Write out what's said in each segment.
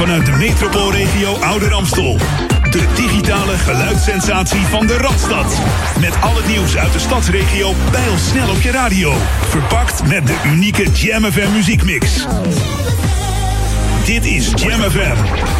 vanuit de metropoolregio Ouder Amstel. De digitale geluidssensatie van de Radstad. Met al het nieuws uit de stadsregio snel op je radio. Verpakt met de unieke Jam FM muziekmix. Dit is Jam FM.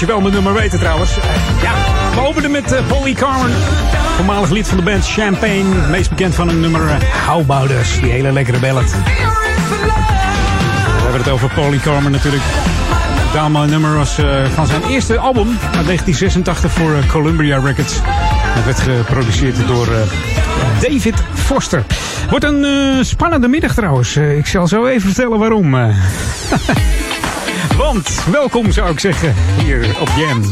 Je wel mijn nummer weten trouwens. Ja, we openen met uh, Polly Carmen. Voormalig lid van de band Champagne. Meest bekend van een nummer uh, How About Us. Die hele lekkere ballad. We hebben het over Polly Carmen natuurlijk. Dial My Number was uh, van zijn eerste album uit 1986 voor Columbia Records. Het werd geproduceerd door David Foster. Wordt een spannende middag trouwens. Ik zal zo even vertellen waarom. Welkom zou ik zeggen hier op Jam.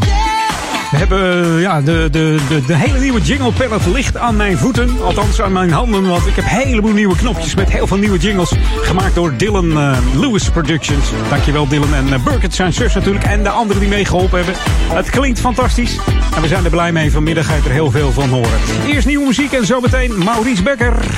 We hebben ja, de, de, de, hele nieuwe jingle pallet ligt aan mijn voeten. Althans aan mijn handen. Want ik heb een heleboel nieuwe knopjes met heel veel nieuwe jingles. Gemaakt door Dylan uh, Lewis Productions. Dankjewel Dylan en uh, Burkett zijn zus natuurlijk. En de anderen die meegeholpen hebben. Het klinkt fantastisch. En we zijn er blij mee. Vanmiddag ga je er heel veel van horen. Eerst nieuwe muziek en zo meteen Maurice Becker.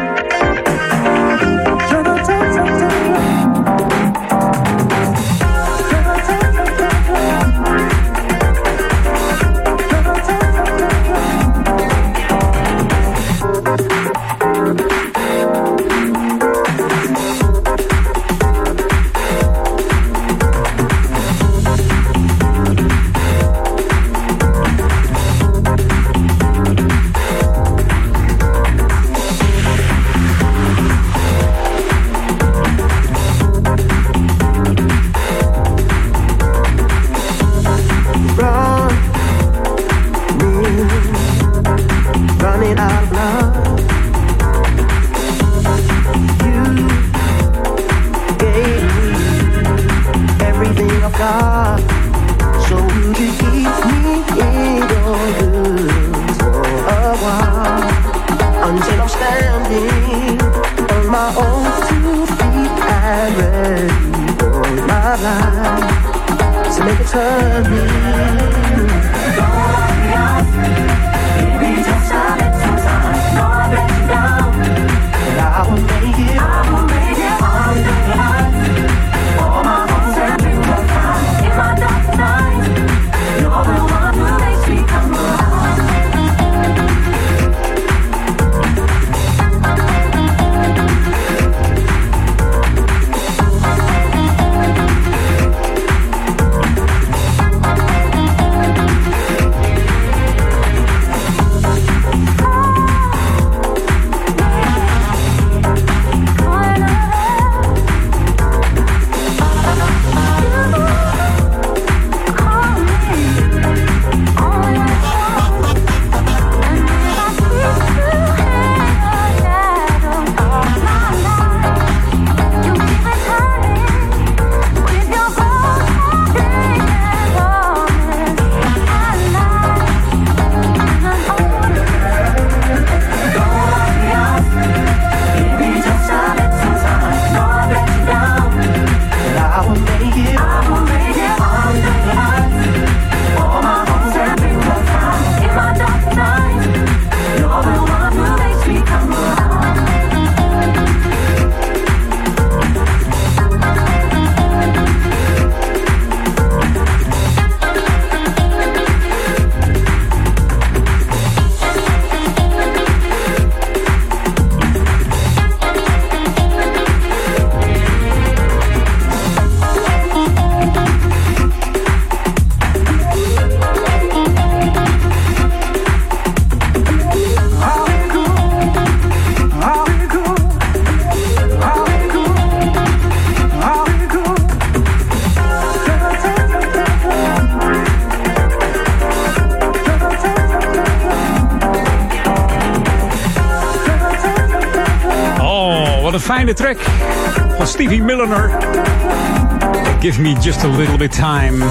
just a little bit time.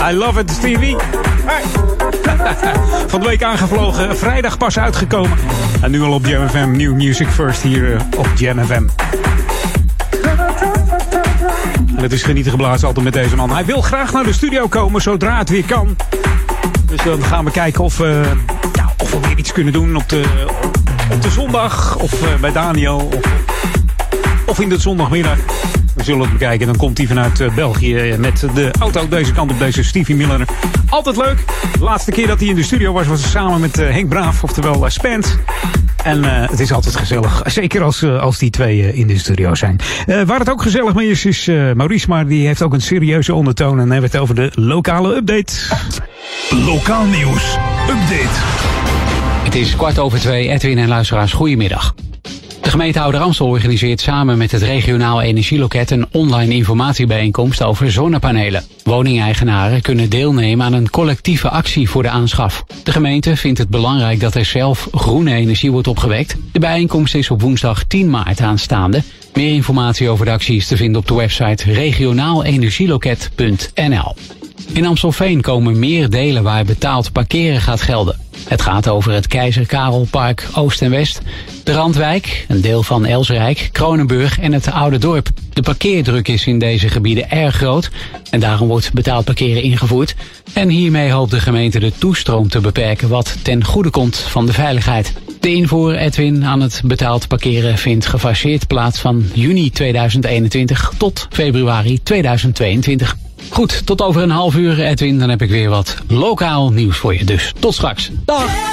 I love it, Stevie. Van de week aangevlogen, vrijdag pas uitgekomen. En nu al op Jam FM, New Music First hier eh, op Jam. En het is genieten geblazen altijd met deze man. Hij wil graag naar de studio komen zodra het weer kan. Dus dan gaan we kijken of, ja, of we weer iets kunnen doen op de, op de zondag. Of uh, bij Daniel. Of, of in de zondagmiddag. We zullen het bekijken. Dan komt hij vanuit uh, België met de auto deze kant op, deze Stevie Miller. Altijd leuk. De laatste keer dat hij in de studio was, was hij samen met Henk Braaf, oftewel Spence. En het is altijd gezellig. Zeker als, als die twee in de studio zijn. waar het ook gezellig mee is, is Maurice. Maar die heeft ook een serieuze ondertoon. En dan hebben we het over de lokale update. Lokaal nieuws. Update. Het is kwart over twee. Edwin en luisteraars, goedemiddag. De gemeente Ouder Amstel organiseert samen met het regionaal energieloket een online informatiebijeenkomst over zonnepanelen. Woningeigenaren kunnen deelnemen aan een collectieve actie voor de aanschaf. De gemeente vindt het belangrijk dat er zelf groene energie wordt opgewekt. De bijeenkomst is op woensdag 10 maart aanstaande. Meer informatie over de actie is te vinden op de website regionaalenergieloket.nl. In Amstelveen komen meer delen waar betaald parkeren gaat gelden. Het gaat over het Keizer Karelpark Oost en West, de Randwijk, een deel van Elsrijk, Kronenburg en het Oude Dorp. De parkeerdruk is in deze gebieden erg groot en daarom wordt betaald parkeren ingevoerd. En hiermee hoopt de gemeente de toestroom te beperken wat ten goede komt van de veiligheid. De invoer, Edwin, aan het betaald parkeren vindt gefaseerd plaats van juni 2021 tot februari 2022. Goed, tot over een half uur, Edwin. Dan heb ik weer wat lokaal nieuws voor je. Dus tot straks. Dag!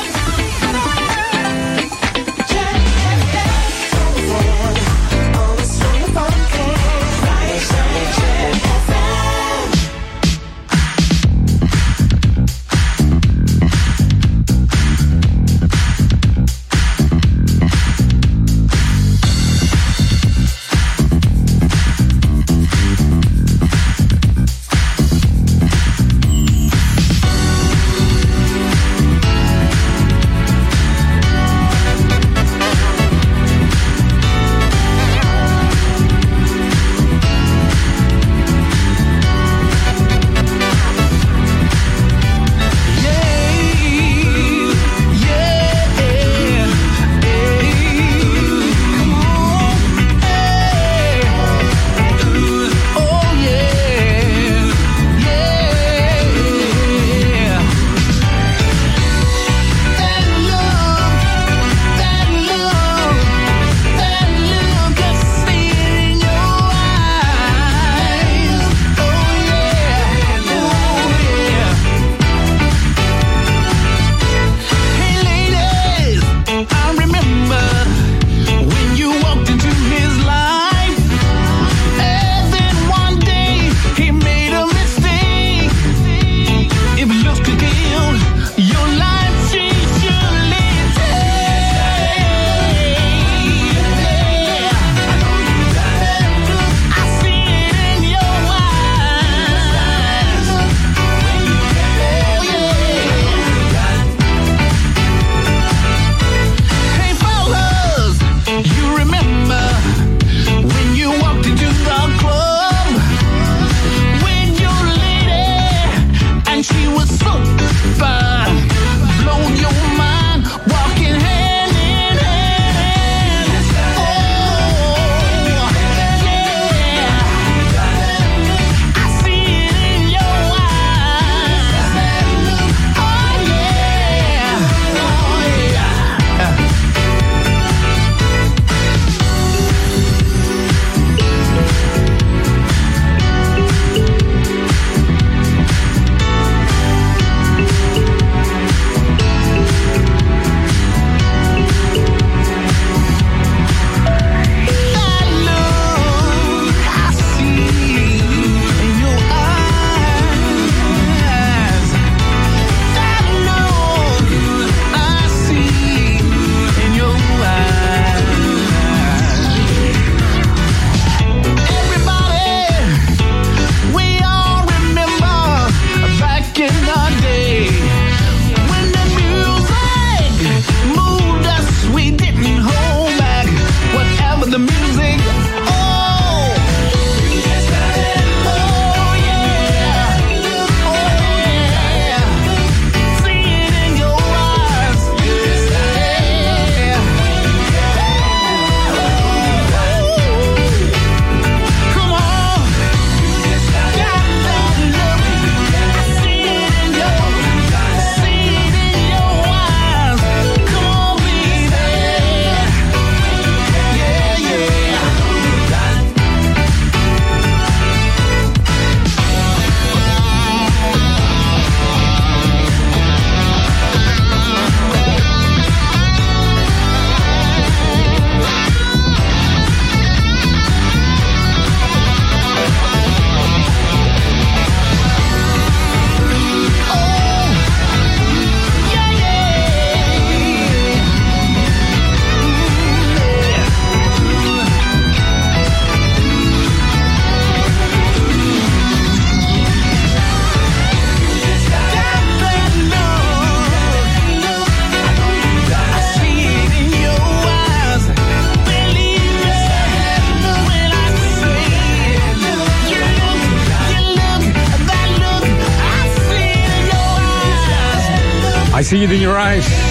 See It In Your Eyes.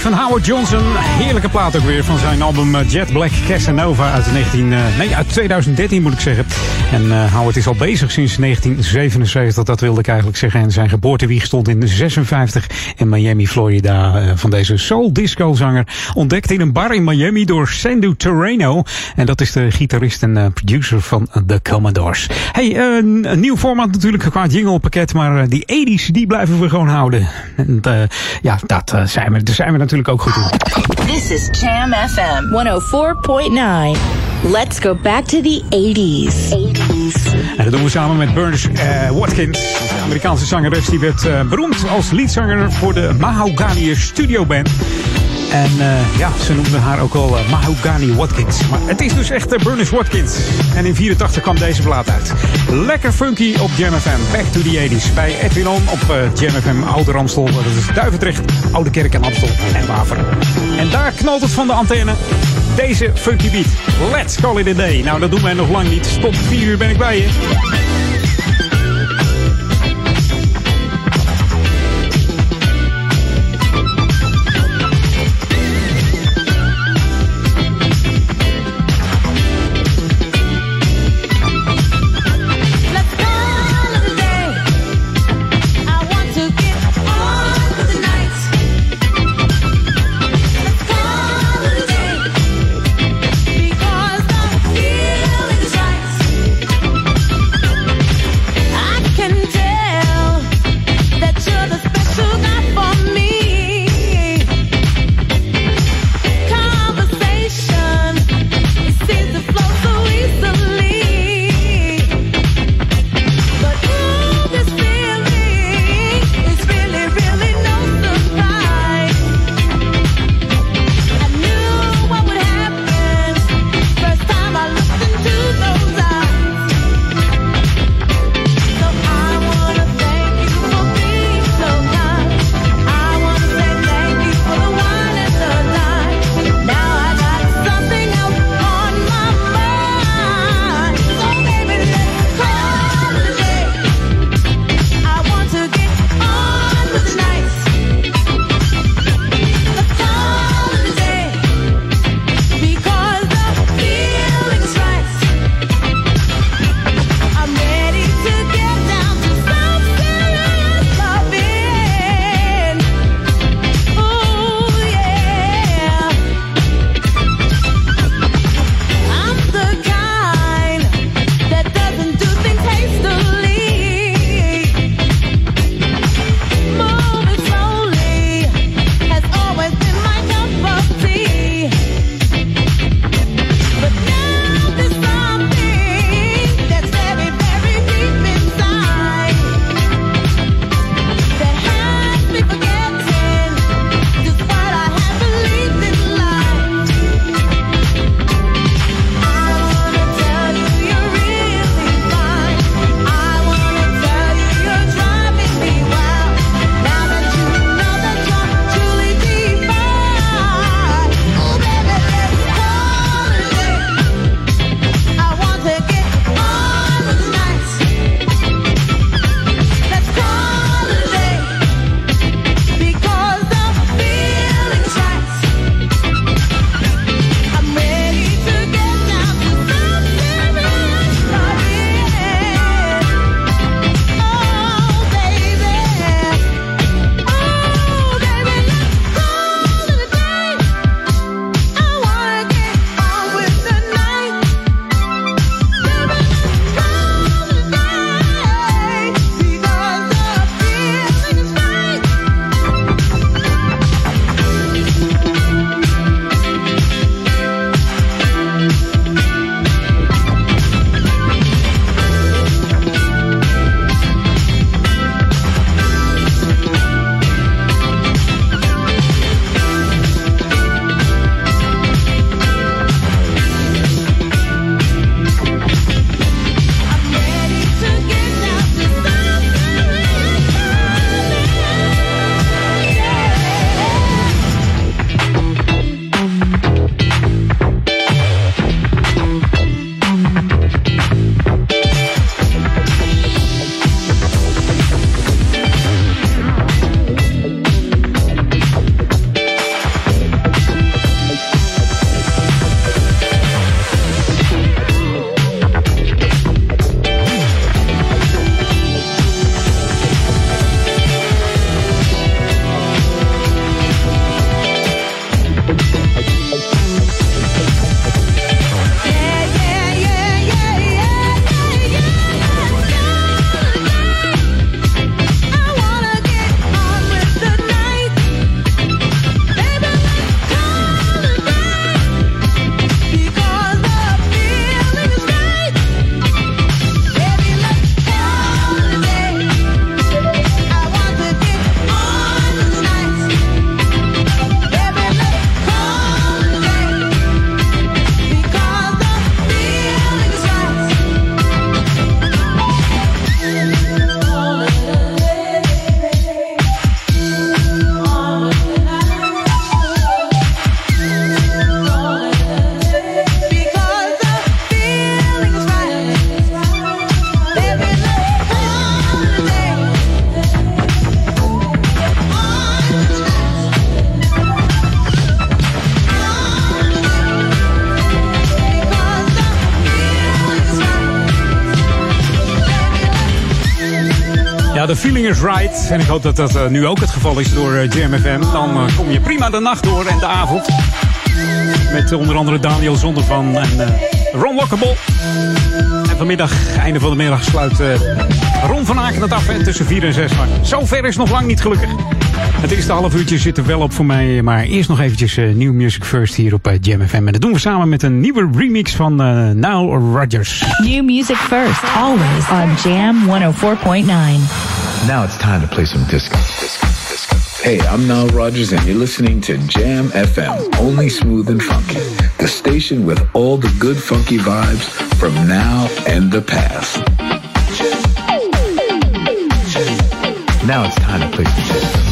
Van Howard Johnson. Heerlijke plaat ook weer van zijn album eh, Jet Black Casanova uit, 19, uh, eh, nee, uit 2013 moet ik zeggen. En uh, Howard is al bezig sinds 1977, dat wilde ik eigenlijk zeggen. En zijn geboortewieg stond in 56 in Miami, Florida. Uh, van deze soul disco zanger. Ontdekt in een bar in Miami door Sandu Terreno. En dat is de gitarist en producer van The Commodores. Hey, een nieuw format natuurlijk qua jinglepakket. Maar die 80s, die blijven we gewoon houden. En ja, dat zijn we, daar zijn we natuurlijk ook goed in. This is Jam FM 104.9. Let's go back to the 80s. 80s. En dat doen we samen met Burns uh, Watkins. De Amerikaanse zangeres die werd uh, beroemd als leadzanger voor de Mahogany Studio Band. En uh, ja, ze noemden haar ook al uh, Mahogany Watkins. Maar het is dus echt uh, Bernice Watkins. En in 84 kwam deze plaat uit. Lekker funky op Jam FM. Back to the 80s. Bij Edwin On op Jam FM Oude Ramstel. Dat is Duivendrecht, Oude Kerk en Amstel en Waveren. En daar knalt het van de antenne. Deze funky beat. Let's call it a day. Nou, dat doen wij nog lang niet. Tot 4 uur ben ik bij je. En ik hoop dat dat uh, nu ook het geval is door uh, Jam FM. Dan uh, kom je prima de nacht door en de avond. Met onder andere Daniel Zondervan en Ron Walkable. En vanmiddag, einde van de middag, sluit Ron van Aken het af. En tussen 4 en 6. Maar zover is nog lang niet gelukkig. Het eerste half uurtje zit er wel op voor mij. Maar eerst nog eventjes uh, New Music First hier op uh, Jam FM. En dat doen we samen met een nieuwe remix van uh, Now Rodgers. New Music First, always on Jam 104.9. Now it's time to play some disco. disco, disco. Hey, I'm Now Rogers and you're listening to Jam FM, only smooth and funky. The station with all the good funky vibes from now and the past. Now it's time to play some disco.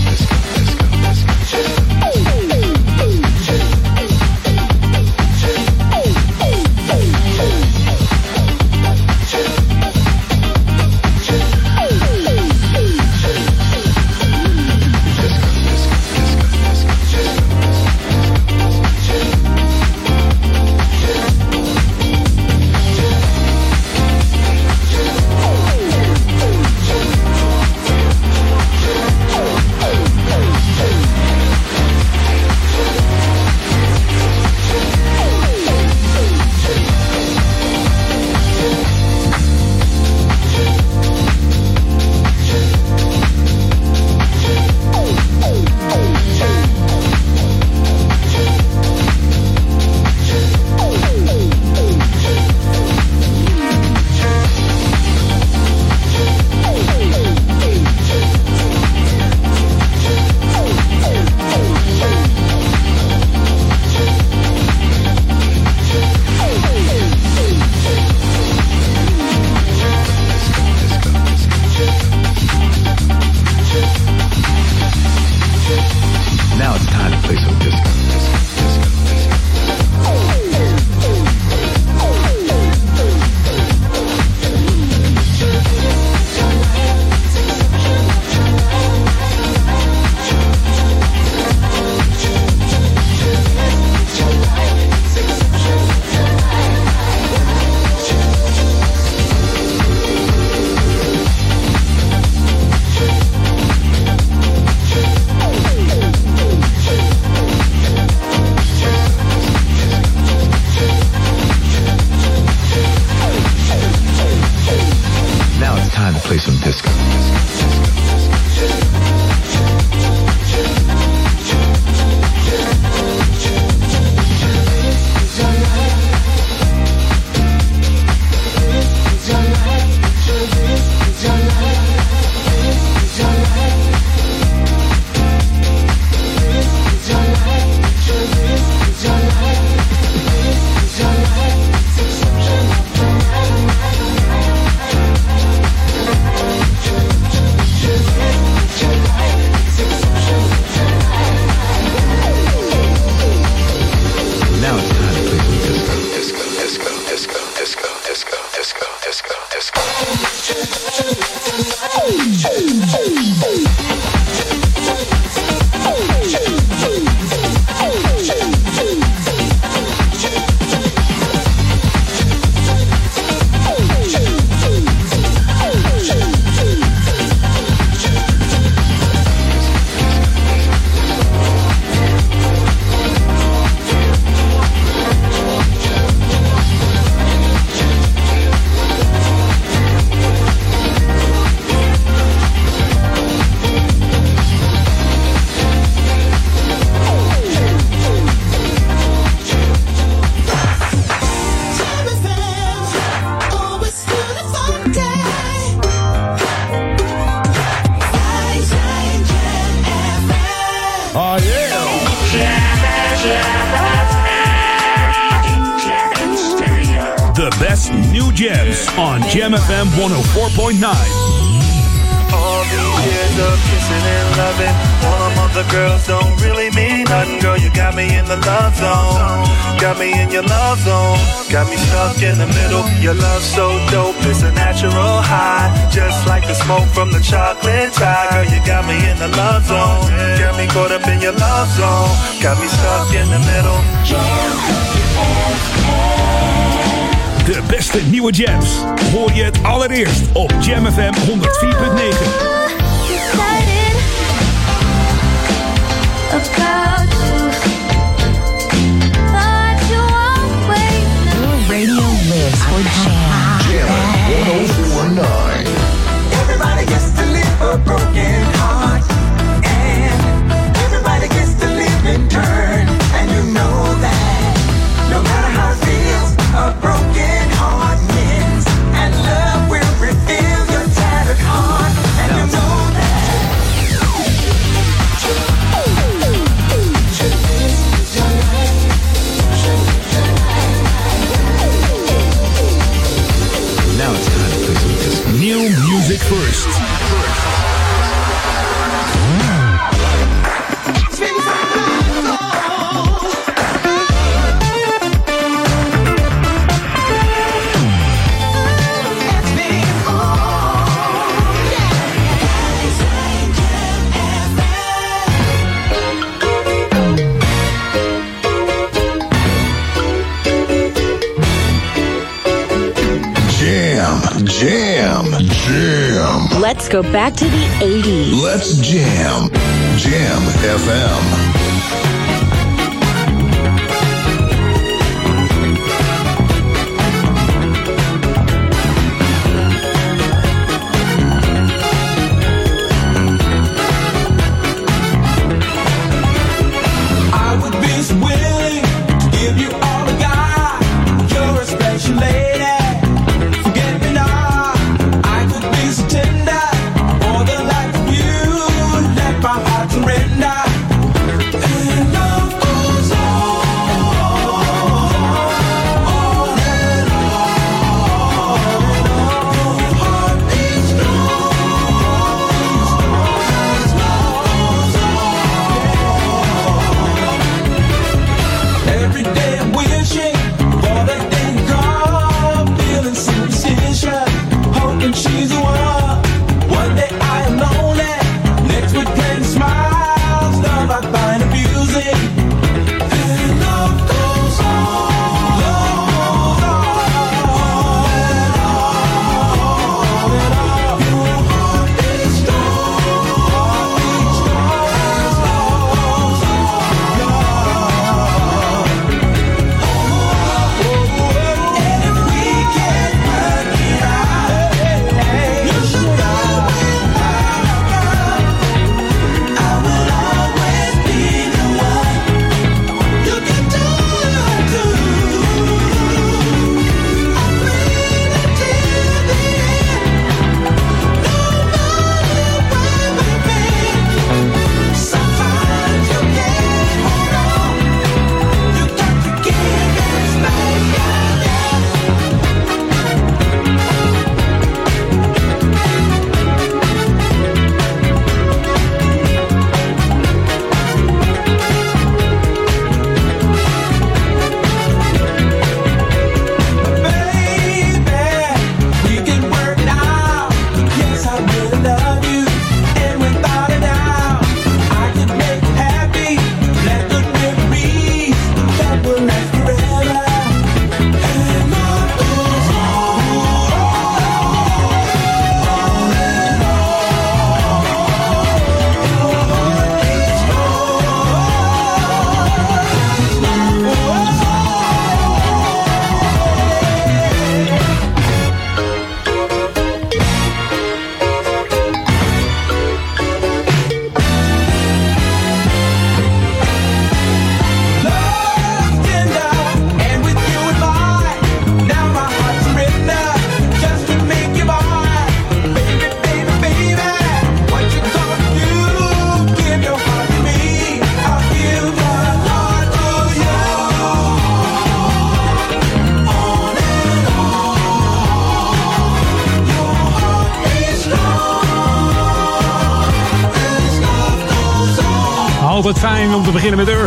Back to the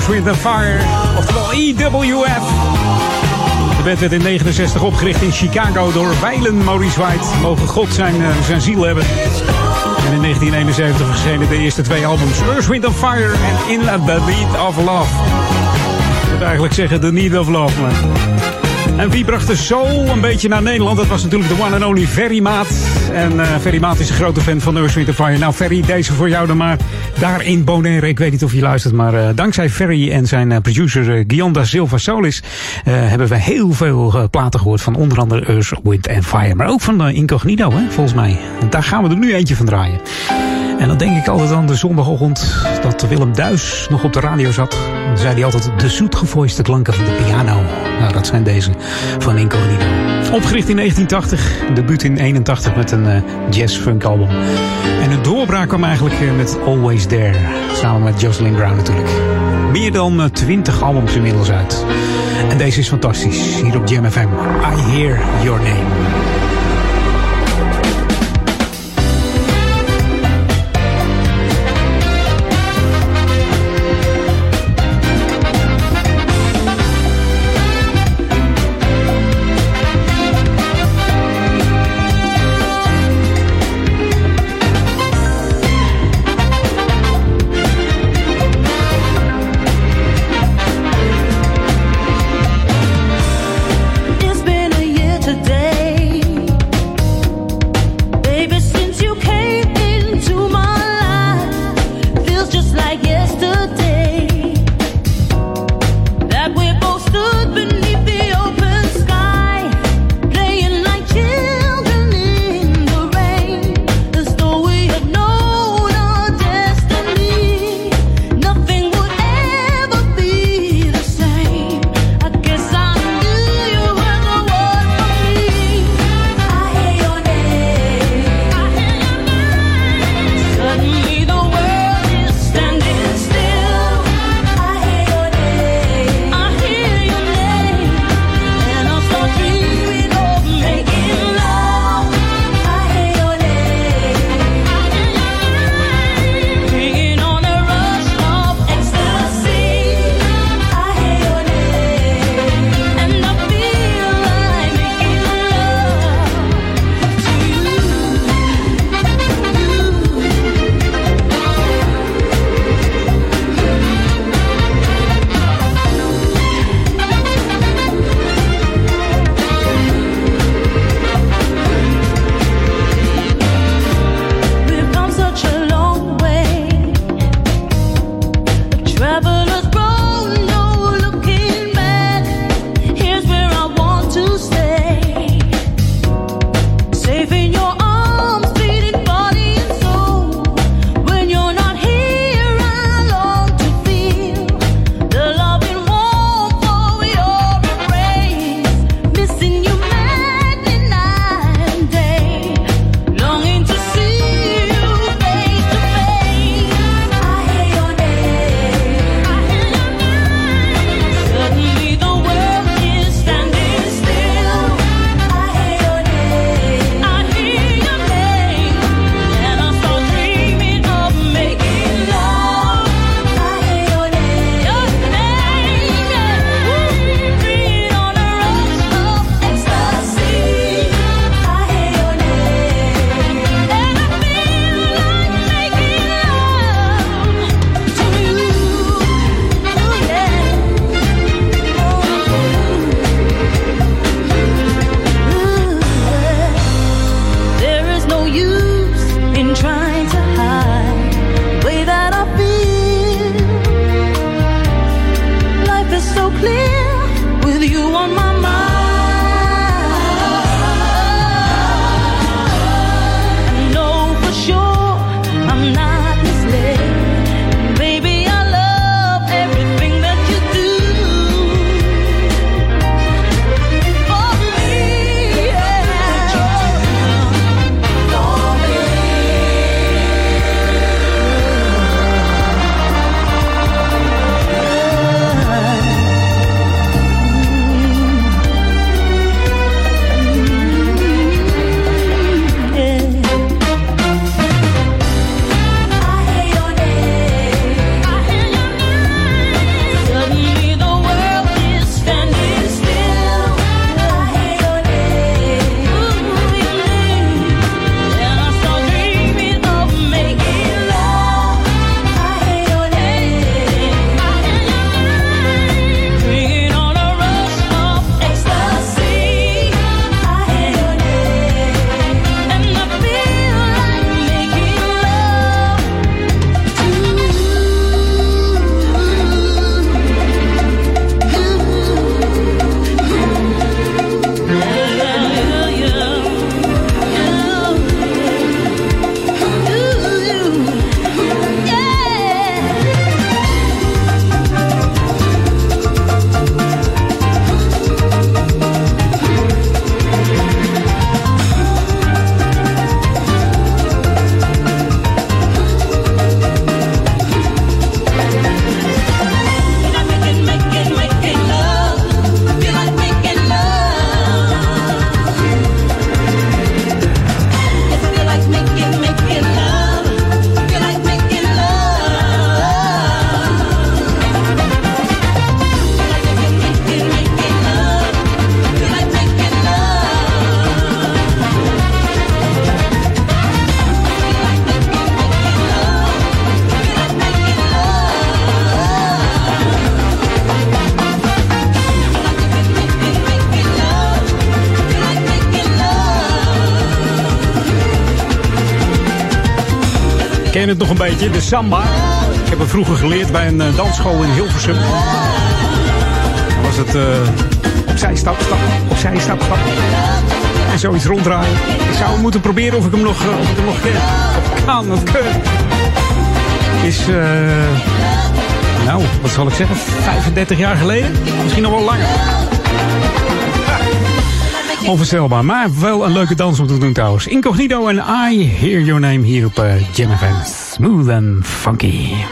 Wind Fire. Oftewel EWF. De band werd in 69 opgericht in Chicago door Weilen Maurice White. Mogen God zijn, uh, zijn ziel hebben. En in 1971 verschenen de eerste twee albums Earth, Wind Fire en In the Need of Love. Ik moet eigenlijk zeggen The Need of Love. Maar... En wie bracht er zo een beetje naar Nederland? Dat was natuurlijk de one and only Ferry Maat. En uh, Ferry Maat is een grote fan van Earth, Wind Fire. Nou Ferry, deze voor jou dan maar. Daar in Bonaire, ik weet niet of je luistert, maar uh, dankzij Ferry en zijn uh, producer uh, Guillaume Silva Solis hebben we heel veel platen gehoord van onder andere Earth, Wind and Fire. Maar ook van Incognito, hè, volgens mij. En daar gaan we er nu eentje van draaien. En dan denk ik altijd aan de zondagochtend dat Willem Duis nog op de radio zat. Dan zei hij altijd de zoetgevoiste klanken van de piano. Nou, dat zijn deze van Incognito. Opgericht in 1980, debuut in 81 met een uh, jazz-funk album. En een doorbraak kwam eigenlijk uh, met Always There. Samen met Jocelyn Brown natuurlijk. Meer dan uh, 20 albums inmiddels uit. En deze is fantastisch. Hier op Jam. I Hear Your Name. Beetje, de samba. Ik heb het vroeger geleerd bij een dansschool in Hilversum. Dan was het uh, opzij stap, stap, opzij stap, stap. En zoiets ronddraaien. Ik zou moeten proberen of ik hem nog, of ik hem nog ken. Of kan, of. Is, nou, wat zal ik zeggen, 35 jaar geleden? Misschien nog wel langer. Onvoorstelbaar, maar wel een leuke dans om te doen trouwens. Incognito en I Hear Your Name hier op uh, Jam. Smooth and funky.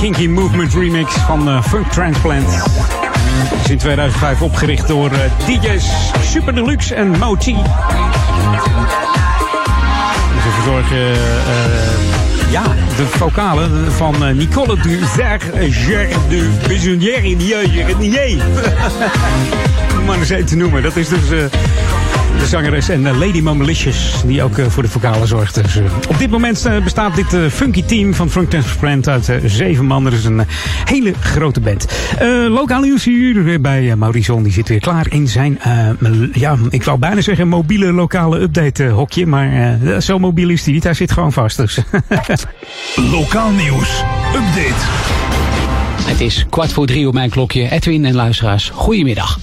Kinky Movement remix van uh, Funk Transplant. is in 2005 opgericht door uh, DJ's Super Deluxe en Moti. We verzorgen uh, ja, de vocalen van Nicole du Zerger de Bisonnier Maar eens even te noemen. Dat is dus... Zangeres en Lady Mamalicious, die ook voor de vocalen zorgt. Dus, op dit moment bestaat dit funky team van Frank Transparent uit zeven man. Dat is een hele grote band. lokaal nieuws hier bij Maurison. Die zit weer klaar in zijn, ja, ik wou bijna zeggen mobiele lokale update hokje. Maar zo mobiel is hij niet. Hij zit gewoon vast. Dus. Lokaal nieuws. Update. Het is kwart voor drie op mijn klokje. Edwin en luisteraars, goedemiddag.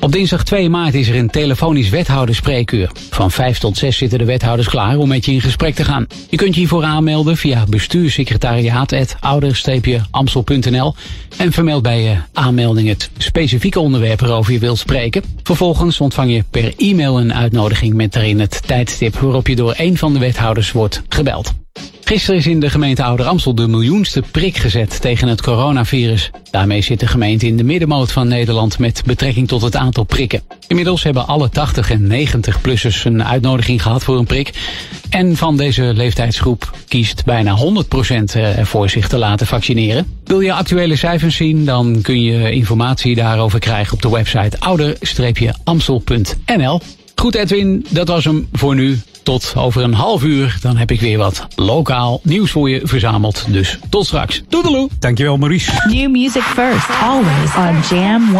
Op dinsdag 2 maart is er een telefonisch wethouderspreekuur. Van 5 tot 6 zitten de wethouders klaar om met je in gesprek te gaan. Je kunt je hiervoor aanmelden via bestuurssecretariaat.ouder-amstel.nl en vermeld bij je aanmelding het specifieke onderwerp waarover je wilt spreken. Vervolgens ontvang je per e-mail een uitnodiging met daarin het tijdstip waarop je door een van de wethouders wordt gebeld. Gisteren is in de gemeente Ouder Amstel de miljoenste prik gezet tegen het coronavirus. Daarmee zit de gemeente in de middenmoot van Nederland met betrekking tot het aantal prikken. Inmiddels hebben alle 80 en 90-plussers een uitnodiging gehad voor een prik. En van deze leeftijdsgroep kiest bijna 100% ervoor zich te laten vaccineren. Wil je actuele cijfers zien, dan kun je informatie daarover krijgen op de website ouder-amstel.nl. Goed Edwin, dat was hem voor nu. Tot over een half uur, dan heb ik weer wat lokaal nieuws voor je verzameld. Dus tot straks. Doedeloe. Dankjewel Maurice. New music first, always on Jam 104.9.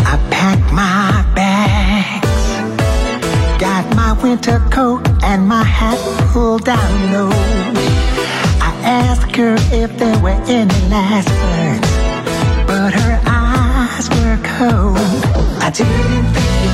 I packed my bags. Got my winter coat and my hat pulled down low. I asked her if there were any last words, but her eyes were cold. I didn't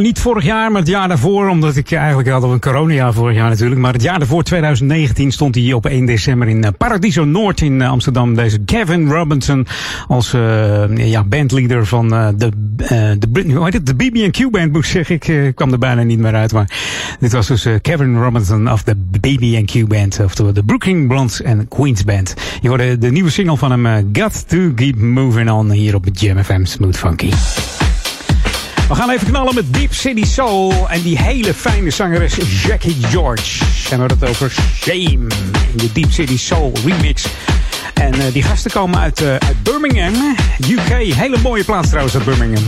nou niet vorig jaar, maar het jaar daarvoor. Omdat ik eigenlijk had een coronajaar vorig jaar natuurlijk. Maar het jaar daarvoor, 2019, stond hij op 1 december in eh, Paradiso Noord in eh, Amsterdam. Deze Gavin Robinson als eh, ja, bandleader van eh, de, de, hoe heet het? de BB&Q band, moet ik zeggen. Ik kwam er bijna niet meer uit. Maar dit was dus Kevin Robinson of de BB&Q band. Oftewel de Brooklyn Blondes en Queens band. Je hoorde de nieuwe single van hem, Got to Keep Moving On, hier op Jam FM Smooth Funky. We gaan even knallen met Deep City Soul en die hele fijne zangeres Jackie George. En we hadden het over Shame in de Deep City Soul remix. En eh, die gasten komen uit, eh, uit Birmingham, UK. Hele mooie plaats trouwens uit Birmingham.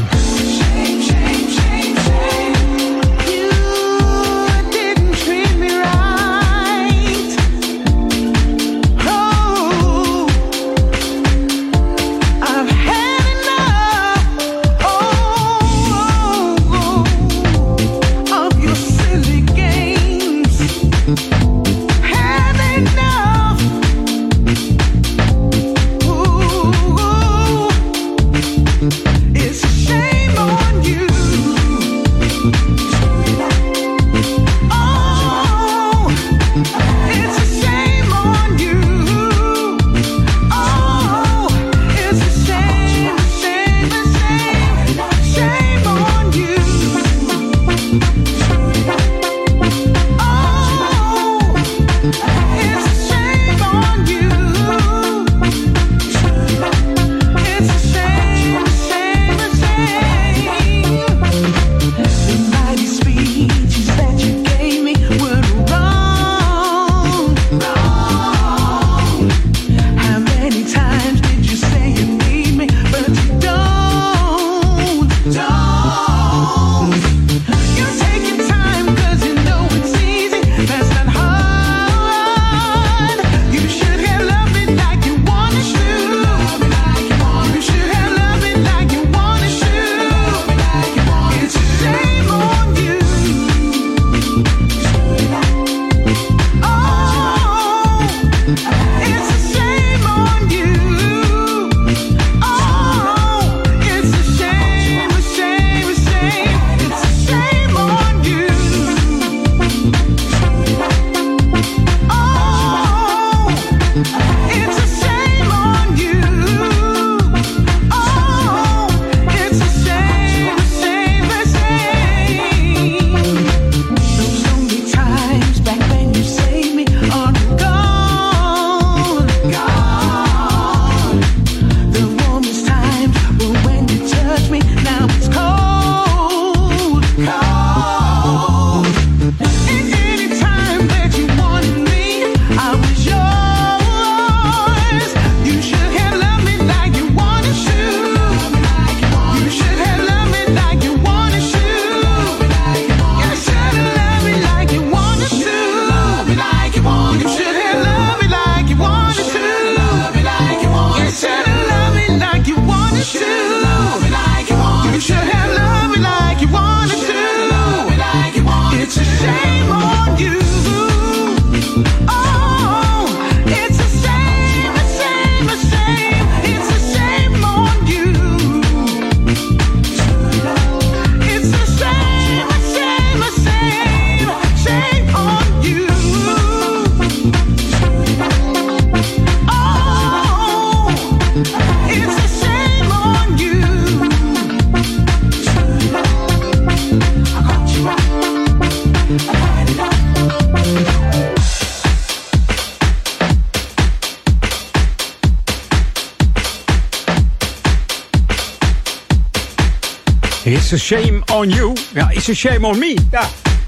It's a shame on you. Ja, it's a shame on me. Ja.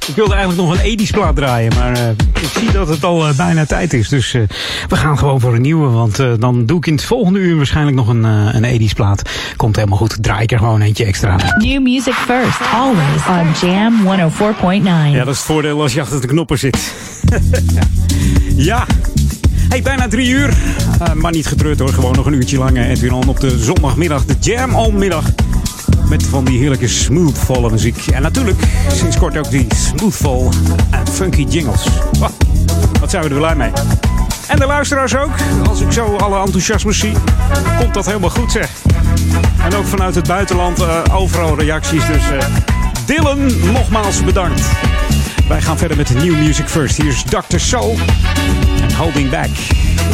Ik wilde eigenlijk nog een 80s plaat draaien, maar eh, ik zie dat het al eh, bijna tijd is. Dus eh, we gaan gewoon voor een nieuwe, want dan doe ik in het volgende uur waarschijnlijk nog een, een 80s plaat. Komt helemaal goed, draai ik er gewoon eentje extra. New music first, always on Jam 104.9. Ja, dat is het voordeel als je achter de knoppen zit. ja. Hey, bijna drie uur. Maar niet getreurd hoor, gewoon nog een uurtje lang. Edwin On op de zondagmiddag, de Jam On middag. Met van die heerlijke smoothvolle muziek. En natuurlijk sinds kort ook die smoothvol en funky jingles. Wat zijn we er blij mee. En de luisteraars ook. Als ik zo alle enthousiasme zie, komt dat helemaal goed zeg. En ook vanuit het buitenland eh, overal reacties. Dus eh, Dylan, nogmaals bedankt. Wij gaan verder met de New Music First. Hier is Dr. Soul en Holding Back.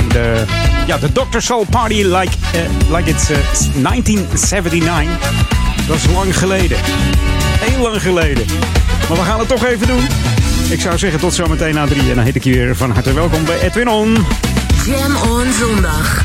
De, ja, de Dr. Soul Party like, eh, like it's eh, 1979. Dat is lang geleden. Heel lang geleden. Maar we gaan het toch even doen. Ik zou zeggen tot zometeen na drie. En dan heet ik je weer van harte welkom bij Edwin On. Jam on zondag.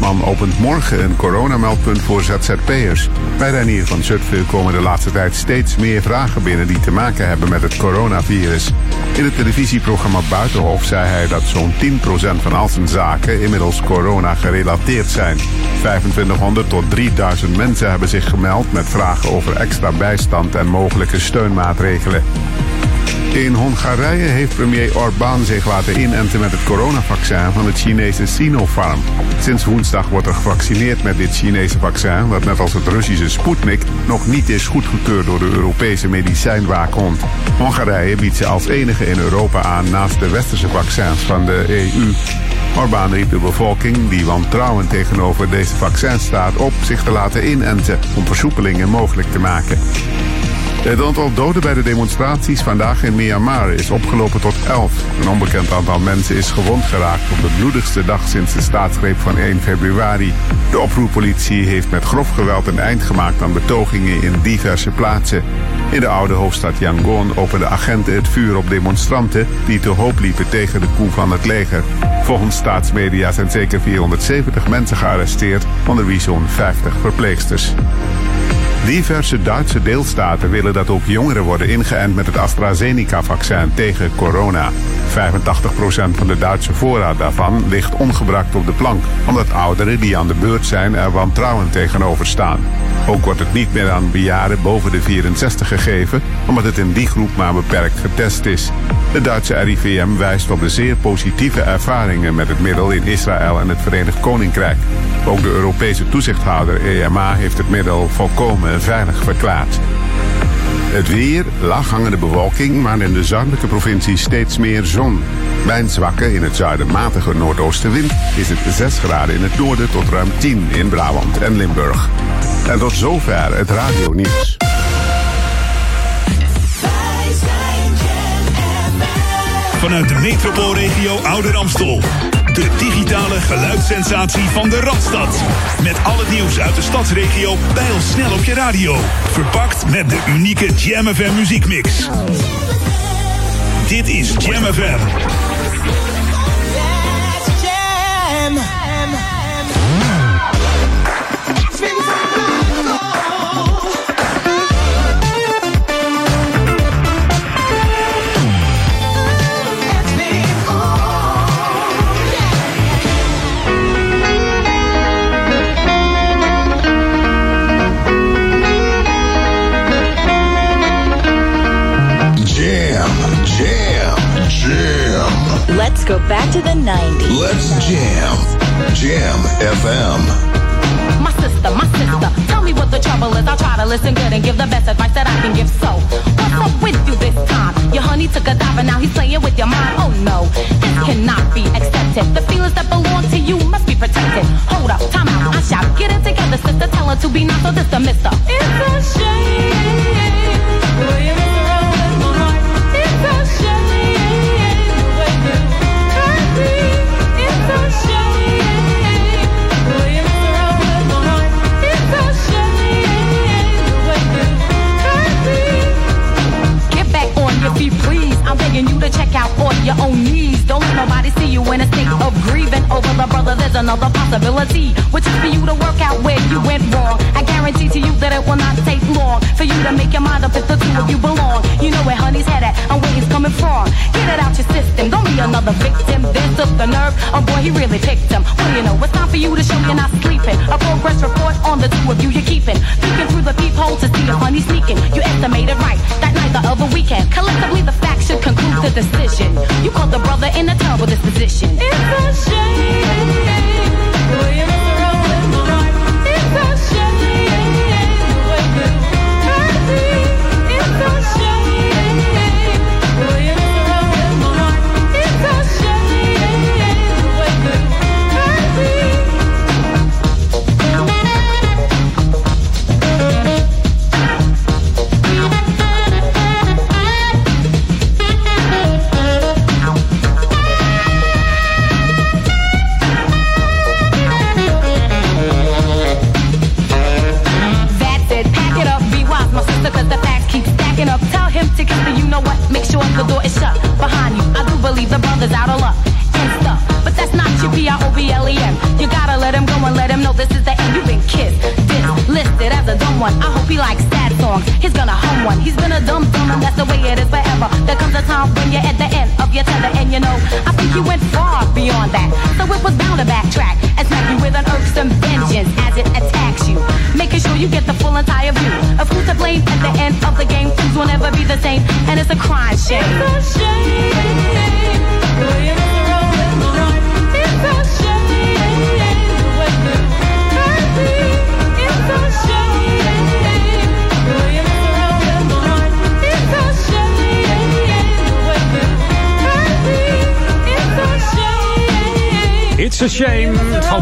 Ombudsman opent morgen een coronameldpunt voor ZZP'ers. Bij Reinier van Zutphen komen de laatste tijd steeds meer vragen binnen die te maken hebben met het coronavirus. In het televisieprogramma Buitenhof zei hij dat zo'n 10% van al zijn zaken inmiddels corona gerelateerd zijn. 2500 tot 3000 mensen hebben zich gemeld met vragen over extra bijstand en mogelijke steunmaatregelen. In Hongarije heeft premier Orbán zich laten inenten met het coronavaccin van het Chinese Sinopharm. Sinds woensdag wordt er gevaccineerd met dit Chinese vaccin, wat net als het Russische Sputnik nog niet is goedgekeurd door de Europese medicijnwaakhond. Hongarije biedt ze als enige in Europa aan naast de westerse vaccins van de EU. Orbán riep de bevolking, die wantrouwend tegenover deze vaccins staat, op zich te laten inenten om versoepelingen mogelijk te maken. Het aantal doden bij de demonstraties vandaag in Myanmar is opgelopen tot 11. Een onbekend aantal mensen is gewond geraakt op de bloedigste dag sinds de staatsgreep van 1 februari. De oproerpolitie heeft met grof geweld een eind gemaakt aan betogingen in diverse plaatsen. In de oude hoofdstad Yangon openden agenten het vuur op demonstranten die te hoop liepen tegen de coup van het leger. Volgens staatsmedia zijn zeker 470 mensen gearresteerd, onder wie zo'n 50 verpleegsters. Diverse Duitse deelstaten willen dat ook jongeren worden ingeënt met het AstraZeneca-vaccin tegen corona. 85% van de Duitse voorraad daarvan ligt ongebruikt op de plank, omdat ouderen die aan de beurt zijn er wantrouwend tegenover staan. Ook wordt het niet meer aan bejaarden boven de 64 gegeven, omdat het in die groep maar beperkt getest is. De Duitse RIVM wijst op de zeer positieve ervaringen met het middel in Israël en het Verenigd Koninkrijk. Ook de Europese toezichthouder EMA heeft het middel volkomen veilig verklaard. Het weer, laaghangende bewolking, maar in de zuidelijke provincies steeds meer zon. Bij een zwakke, in het zuiden matige noordoostenwind is het 6 graden in het noorden tot ruim 10 in Brabant en Limburg. En tot zover het radio nieuws. Vanuit de metropoolregio Ouder Amstel. De digitale geluidssensatie van de Radstad. Met al het nieuws uit de stadsregio snel op je radio. Verpakt met de unieke Jam FM muziekmix. Dit is Jam FM. Go back to the 90s. Let's jam. Jam FM. My sister, my sister, tell me what the trouble is. I'll try to listen good and give the best advice that I can give. So, what's up with you this time? Your honey took a dive and now he's playing with your mind. Oh no, this cannot be accepted. The feelings that belong to you must be protected. Hold up, time out, I shout. Get it together, sister. Tell her to be not so this the mister. It's a shame. Back on your feet, please. I'm begging you to check out on your own knees. Don't let nobody see you in a state of grieving over the brother. There's another possibility, which is for you to work out where you went wrong. I guarantee to you that it will not take long for you to make your mind up if the two of you belong. You know where honey's head at and where he's coming from. Get it out your system. Don't be another victim. This took the nerve. Oh boy, he really picked him. What do you know? It's time for you to show you're not sleeping. A progress report on the two of you you're keeping. Peeking through the peephole to see if honey's sneaking. You estimated right that night the other weekend. Collectively, the facts conclude the decision. You called the brother in a terrible disposition. It's a shame.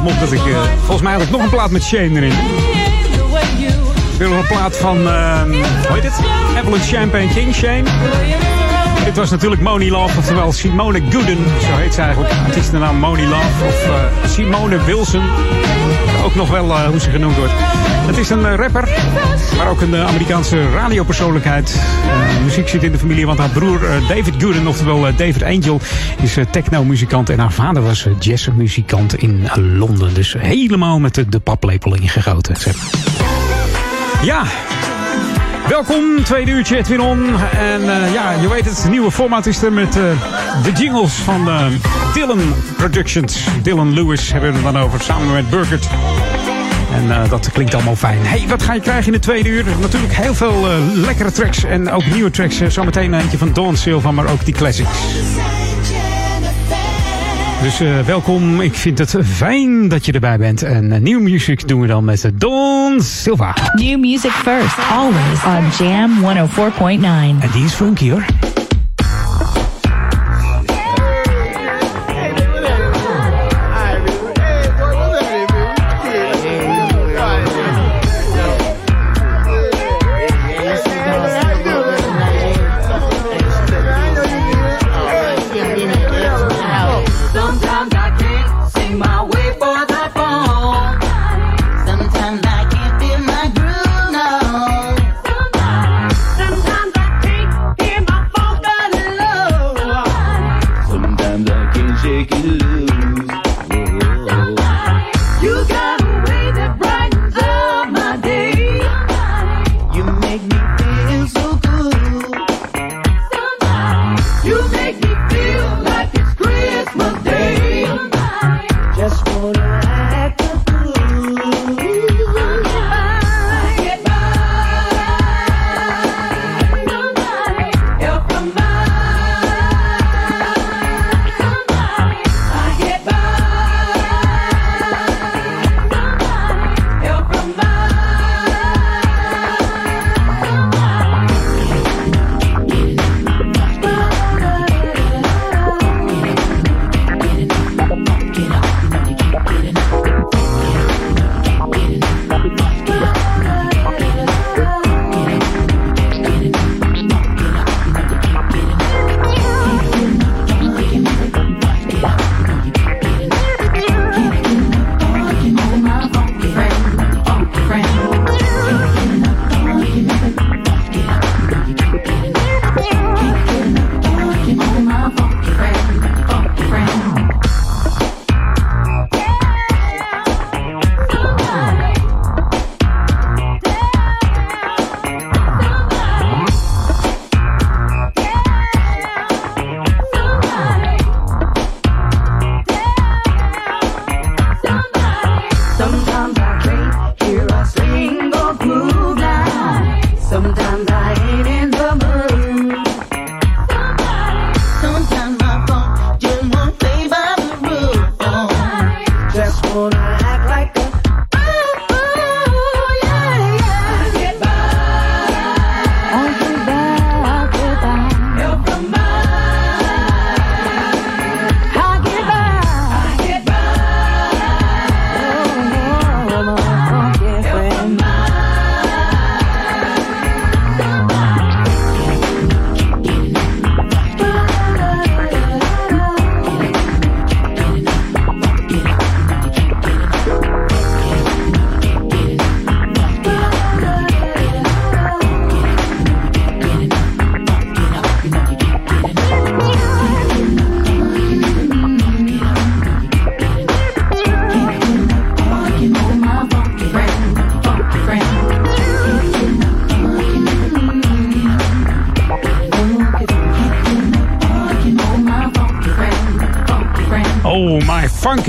Op dat ik... eh, volgens mij had ik nog een plaat met Shane erin. Ik wil nog een plaat van... ehm hoe heet het? Evelyn Champagne King, Shane. Dit was natuurlijk Moni Love, oftewel Simone Gooden. Zo heet ze eigenlijk. Het is de naam Moni Love of eh, Simone Wilson. Ook nog wel eh, hoe ze genoemd wordt. Het is een eh, rapper, maar ook een Amerikaanse radiopersoonlijkheid. Muziek zit in de familie, want haar broer David Gooden, oftewel David Angel, is techno-muzikant. En haar vader was jazzmuzikant in Londen. Dus helemaal met de, de paplepel ingegoten. Ja, Welkom, tweede uurtje Edwin On. En eh, ja, je weet het, nieuwe format is er met eh, de jingles van eh, Dylan Productions. Dylan Lewis hebben we het dan over, samen met Burgert. En dat klinkt allemaal fijn. hey, wat ga je krijgen in de tweede uur? Natuurlijk heel veel lekkere tracks en ook nieuwe tracks. Zometeen eentje van Dawn Silva, maar ook die classics. Dus welkom, ik vind het fijn dat je erbij bent. En nieuwe muziek doen we dan met Dawn Silva. New music first, always on Jam 104.9. En die is funky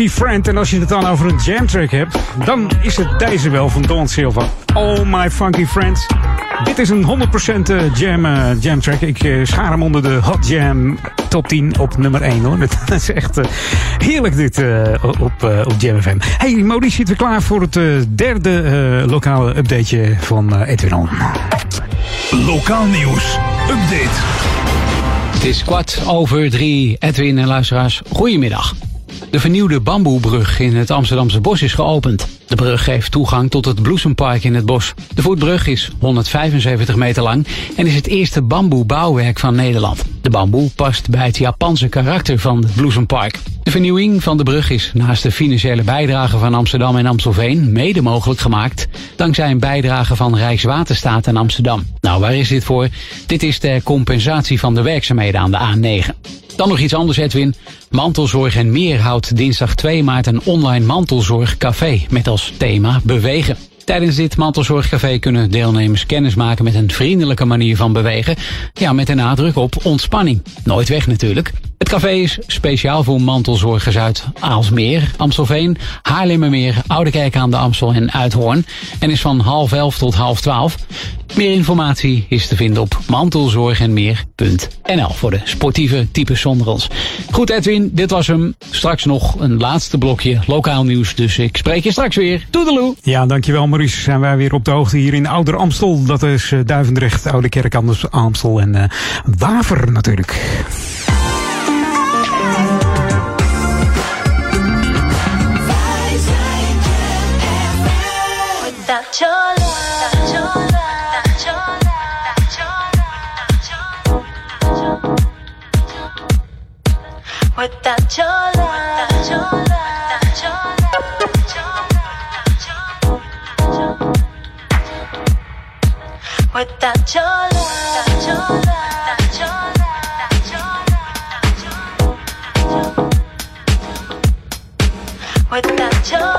Funky Friend. En als je het dan over een jam track hebt, dan is het deze wel van Don Silva. Oh my Funky Friends. Dit is een 100% eh, jam, eh, jam track. Ik eh, schaar hem onder de Hot Jam top 10 op nummer 1 hoor. Dat is echt heerlijk dit eh, op, op Jam FM. Hey Maurice, zitten we klaar voor het derde eh, lokale updateje van eh, Edwin On. Lokaal nieuws. Update. Het is kwart over drie. Edwin en luisteraars, goedemiddag. De vernieuwde bamboebrug in het Amsterdamse bos is geopend. De brug geeft toegang tot het Bloesempark in het bos. De voetbrug is 175 meter lang en is het eerste bamboebouwwerk van Nederland. De bamboe past bij het Japanse karakter van het Bloesempark. De vernieuwing van de brug is naast de financiële bijdrage van Amsterdam en Amstelveen mede mogelijk gemaakt dankzij een bijdrage van Rijkswaterstaat en Amsterdam. Nou, waar is dit voor? Dit is ter compensatie van de werkzaamheden aan de A9. Dan nog iets anders, Edwin. Mantelzorg en Meer houdt dinsdag 2 maart een online mantelzorgcafé met als thema bewegen. Tijdens dit mantelzorgcafé kunnen deelnemers kennis maken met een vriendelijke manier van bewegen. Ja, met een nadruk op ontspanning. Nooit weg natuurlijk. Het café is speciaal voor mantelzorgers uit Aalsmeer, Amstelveen, Haarlemmermeer, Oudekerk aan de Amstel en Uithoorn. En is van half elf tot half twaalf. Meer informatie is te vinden op mantelzorgenmeer.nl voor de sportieve types zonder ons. Goed Edwin, dit was hem. Straks nog een laatste blokje lokaal nieuws. Dus ik spreek je straks weer. Toedeloe! Ja, dankjewel Maurice. Zijn wij weer op de hoogte hier in Ouder Amstel. Dat is eh, Duivendrecht, Oude Kerk, Amstel en eh, Waver natuurlijk. Without your love, your love, your Without your love, your love, your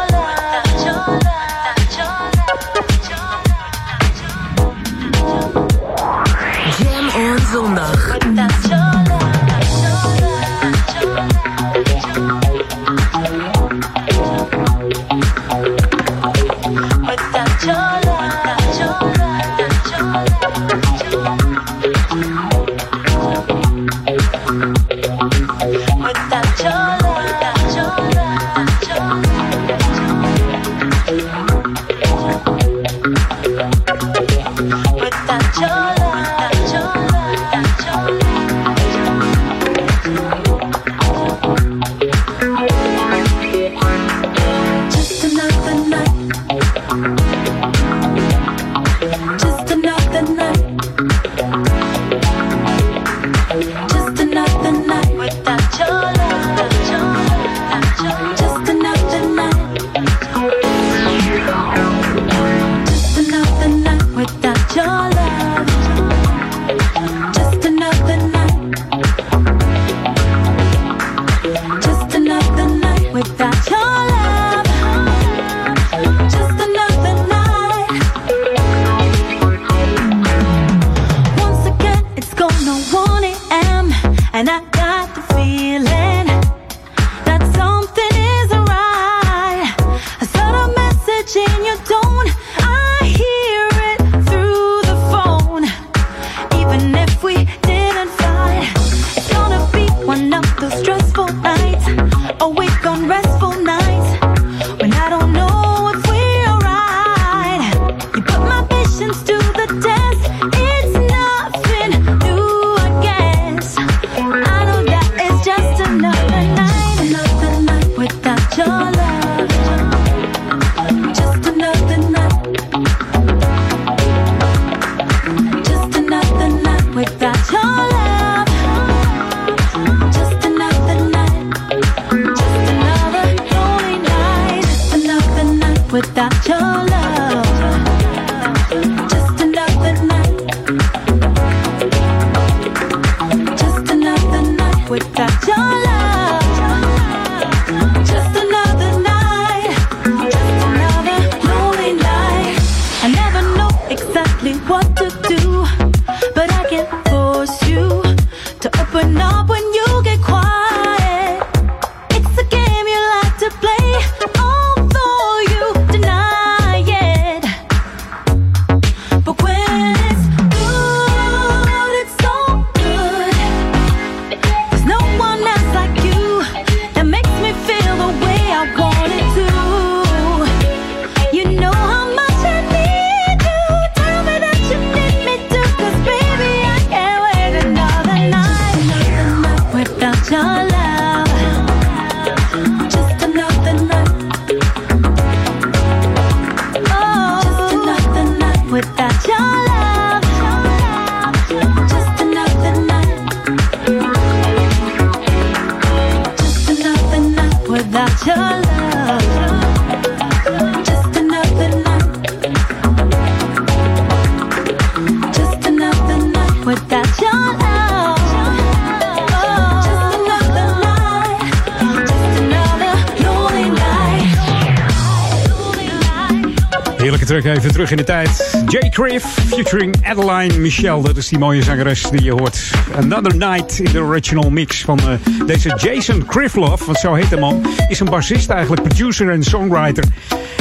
terug in de tijd. Jay Criff featuring Adeline Michel. Dat is die mooie zangeres die je hoort. Another Night in de original mix van eh, deze Jason Criffloff. Want zo heet de man. Is een bassist eigenlijk, producer en songwriter.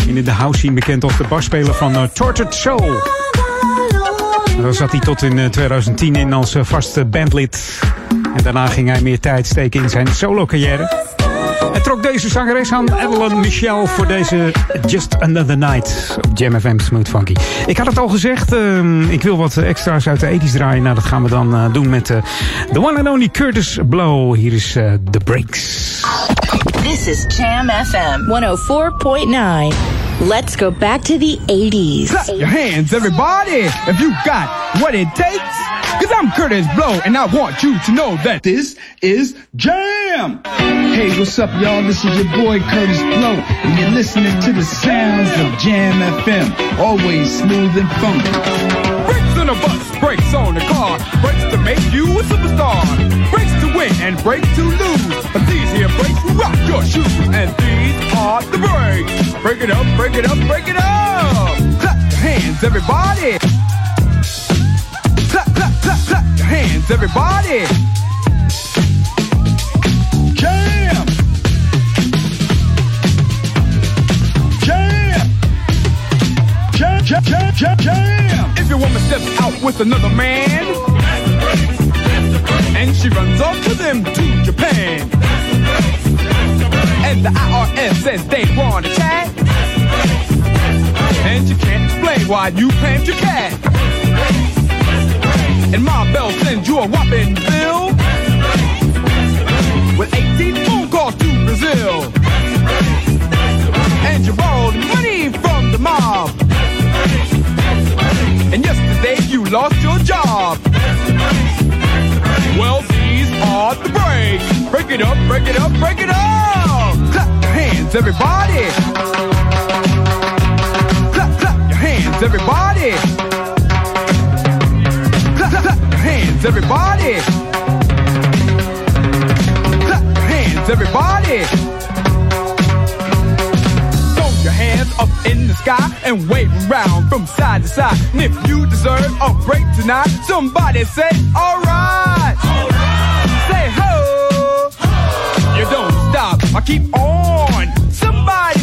En in de house scene bekend als de basspeler van uh, Tortured Soul. Daar zat hij tot in eh, 2010 in als eh, vaste bandlid. En daarna ging hij meer tijd steken in zijn solo carrière. En trok deze zangeres aan, Adeline Michel, voor deze Just Another Night op Jam FM Smooth Funky. Ik had het al gezegd, ehm, ik wil wat extra's uit de 80s draaien. Nou, dat gaan we dan eh, doen met eh, the one and only Curtis Blow. Hier is eh, The Breaks. This is Jam FM 104.9. Let's go back to the 80s. Clap your hands, everybody, if you got what it takes. Cause I'm Curtis Blow, and I want you to know that this is Jam! Hey, what's up, y'all? This is your boy Curtis Blow, and you're listening to the sounds of Jam FM. Always smooth and funky. Brakes on a bus, brakes on the car, brakes to make you a superstar. Brakes to win and brakes to lose. But these here brakes will rock your shoes, and these are the brakes. Break it up, break it up, break it up. Clap your hands, everybody. Clap, clap, clap, clap your hands, everybody. Jam! Jam! Jam, jam, jam, jam, jam! If your woman steps out with another man, and she runs off to them to Japan, and the IRS says they want to chat, and you can't explain why you claimed your cat. And my bell sends you a whopping bill with 18 phone calls to Brazil. And you borrowed money from the mob. And yesterday you lost your job. Well, these are the breaks. Break it up, break it up, break it up. Clap your hands, everybody. Clap, clap your hands, everybody. Clap, clap your hands, everybody. Clap your hands, everybody. Up in the sky and wave around from side to side. And if you deserve a break tonight, somebody say, alright. Say ho. You don't stop. I keep on. Somebody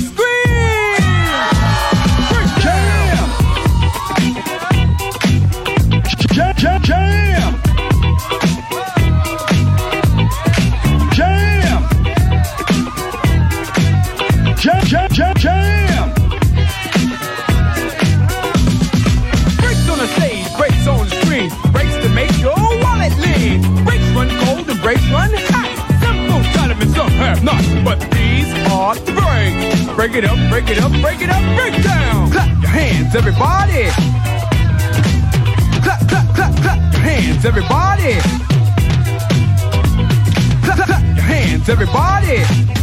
Break it up, break it up, break it up, break down. Clap your hands, everybody. Clap, clap, clap, clap your hands, everybody. Clap, clap, clap your hands, everybody.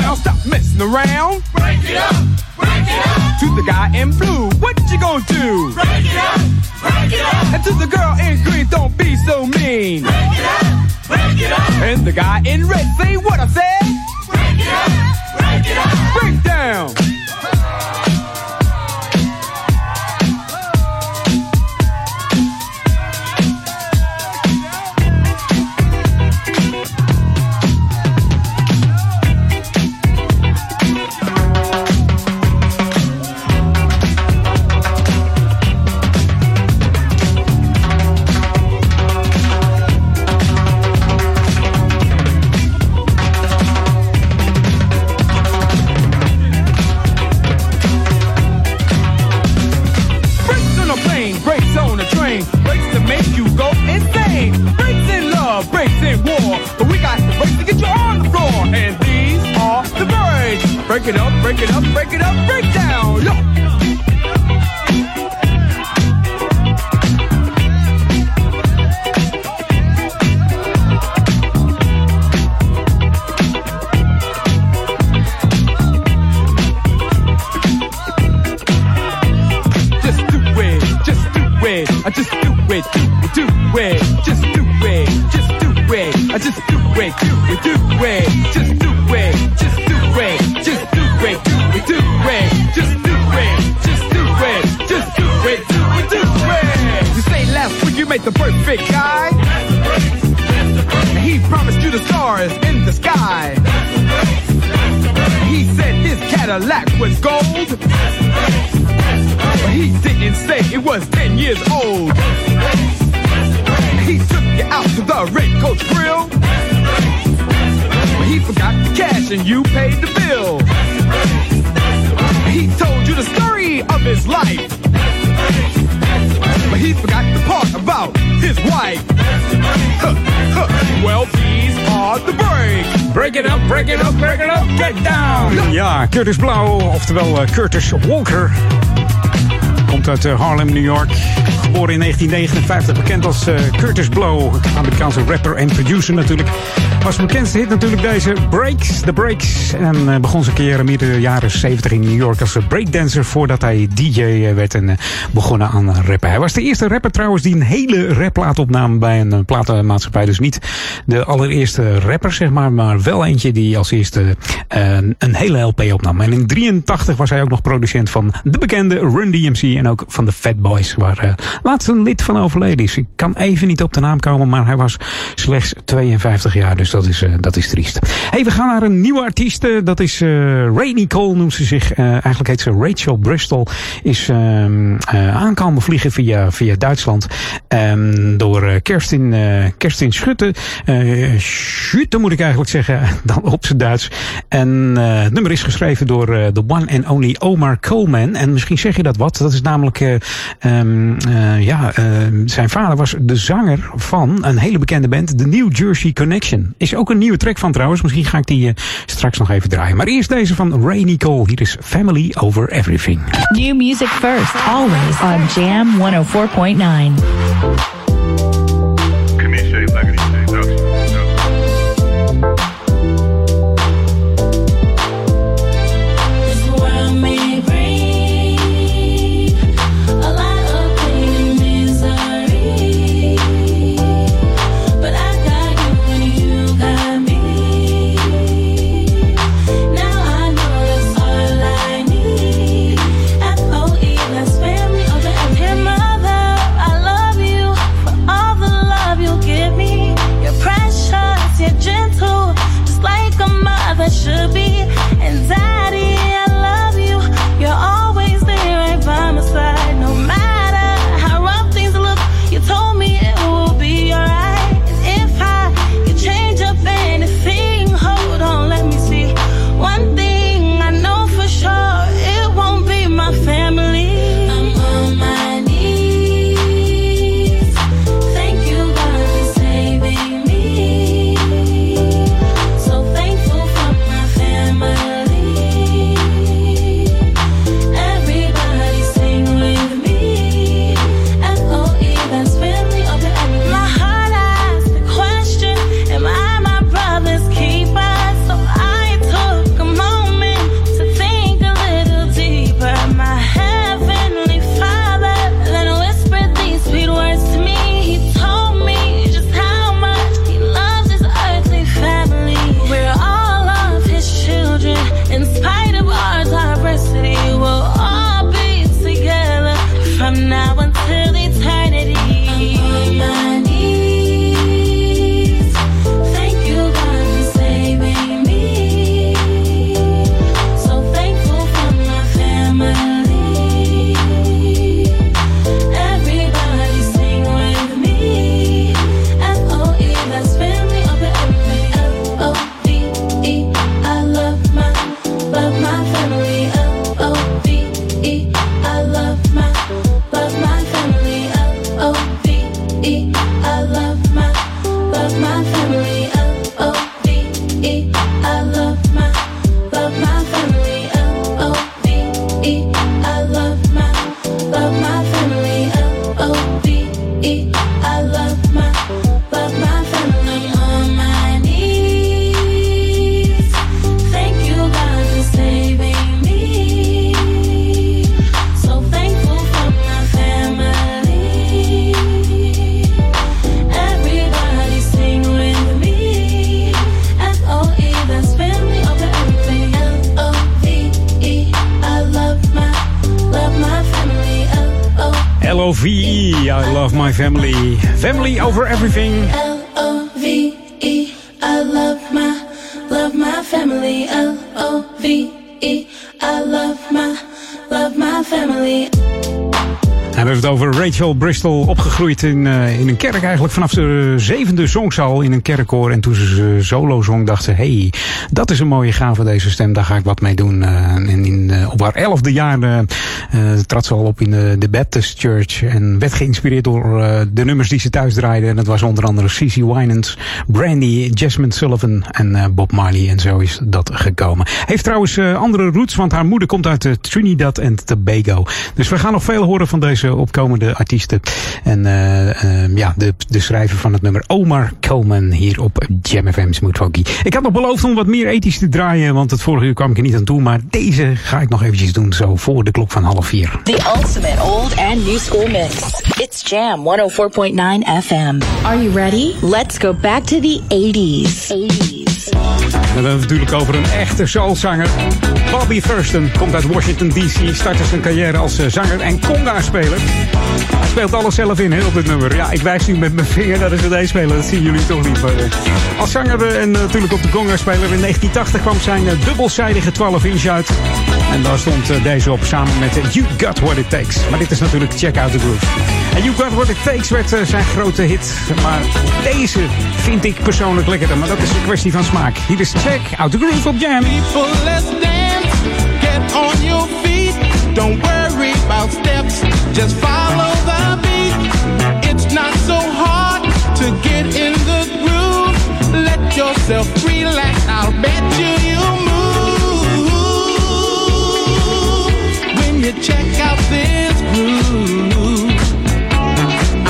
Jam! Stop messing around. Break it up, break it up. To the guy in blue, what you gonna do? Break it up, break it up. And to the girl in green, don't be so mean. Break it up, break it up. And the guy in red, say what I said. Break it up, break it up. Break down. Curtis Blauw, oftewel eh, Curtis Walker. Komt uit eh, Harlem, New York. Geboren in 1959, bekend als eh, Curtis Blow. Amerikaanse rapper en producer natuurlijk. Was bekendste hit natuurlijk deze Breaks, The Breaks. En begon zijn carrière midden jaren 70 in New York als breakdancer... voordat hij DJ werd en begonnen aan rappen. Hij was de eerste rapper trouwens die een hele rapplaat opnam bij een platenmaatschappij. Dus niet de allereerste rapper, zeg maar, maar wel eentje die als eerste eh, een hele LP opnam. En in 83 was hij ook nog producent van de bekende Run DMC en ook van de Fat Boys, waar eh, laatst een lid van overleden is. Ik kan even niet op de naam komen, maar hij was slechts 52 jaar, dus dat is, eh, dat is triest. hey, we gaan naar een nieuwe artiest. dat is eh Ray Nicole, noemt ze zich. Eh, eigenlijk heet ze Rachel Bristol. Is ehm, eh, aankomen vliegen via, via Duitsland. Ehm, door Kerstin, Kerstin Schutte. Eh Schutte moet ik eigenlijk zeggen, dan op zijn Duits. En eh, het nummer is geschreven door eh, de one and only Omar Coleman. En misschien zeg je dat wat. Dat is namelijk, eh, ehm, eh, ja, eh, zijn vader was de zanger van een hele bekende band, de New Jersey Connection. Is ook een nieuwe track van trouwens. Misschien ga ik die eh, straks nog even draaien. Maar eerst deze van Ray Nicole. Hier is Family Over Everything. New music first, always on Jam 104.9. Family over everything. L-O-V-E. I love my, love my family. L-O-V-E. I love my, love my family. We hebben het over Rachel Bristol, opgegroeid in, eh, in een kerk eigenlijk vanaf de zevende zongzaal in een kerkkoor. En toen ze solo zong, dacht ze, hey, dat is een mooie gave deze stem, daar ga ik wat mee doen. Eh, en in, eh, op haar elfde jaar eh, eh, ze al op in de, Baptist Church en werd geïnspireerd door eh, de nummers die ze thuis draaide. En dat was onder andere Cece Winans, Brandy, Jasmine Sullivan en eh, Bob Marley. En zo is dat gekomen. Heeft trouwens andere roots, want haar moeder komt uit Trinidad en Tobago. Dus we gaan nog veel horen van deze opkomende artiesten. En eh, eh, ja, de, de schrijver van het nummer Omar Coleman hier op Jam Smooth. Ik had nog beloofd om wat meer ethisch te draaien, want het vorige uur kwam ik er niet aan toe. Maar deze ga ik nog eventjes doen, zo voor de klok van half vier. The ultimate old and new school mix. It's Jam 104.9 FM. Are you ready? Let's go back to the 80s. 80s. We hebben het natuurlijk over een echte soulzanger. Bobby Thurston komt uit Washington D.C. Startte zijn carrière als eh, zanger en conga-speler. Hij speelt alles zelf in hè, op dit nummer. Ja, ik wijs nu met mijn vinger naar de cd-speler. Dat zien jullie toch niet. Maar, eh, als zanger eh, en natuurlijk op de conga-speler. In 1980 kwam zijn dubbelzijdige 12-inch uit. En daar stond deze op samen met You Got What It Takes. Maar dit is natuurlijk Check Out The Groove. En You Got What It Takes werd zijn grote hit. Maar deze vind ik persoonlijk lekkerder. Maar dat is een kwestie van smaak. Hier is Check Out The Groove op Jam. On your feet. Don't worry about steps. Just follow the beat. It's not so hard to get in the groove. Let yourself relax. I'll bet you you move when you check out this groove.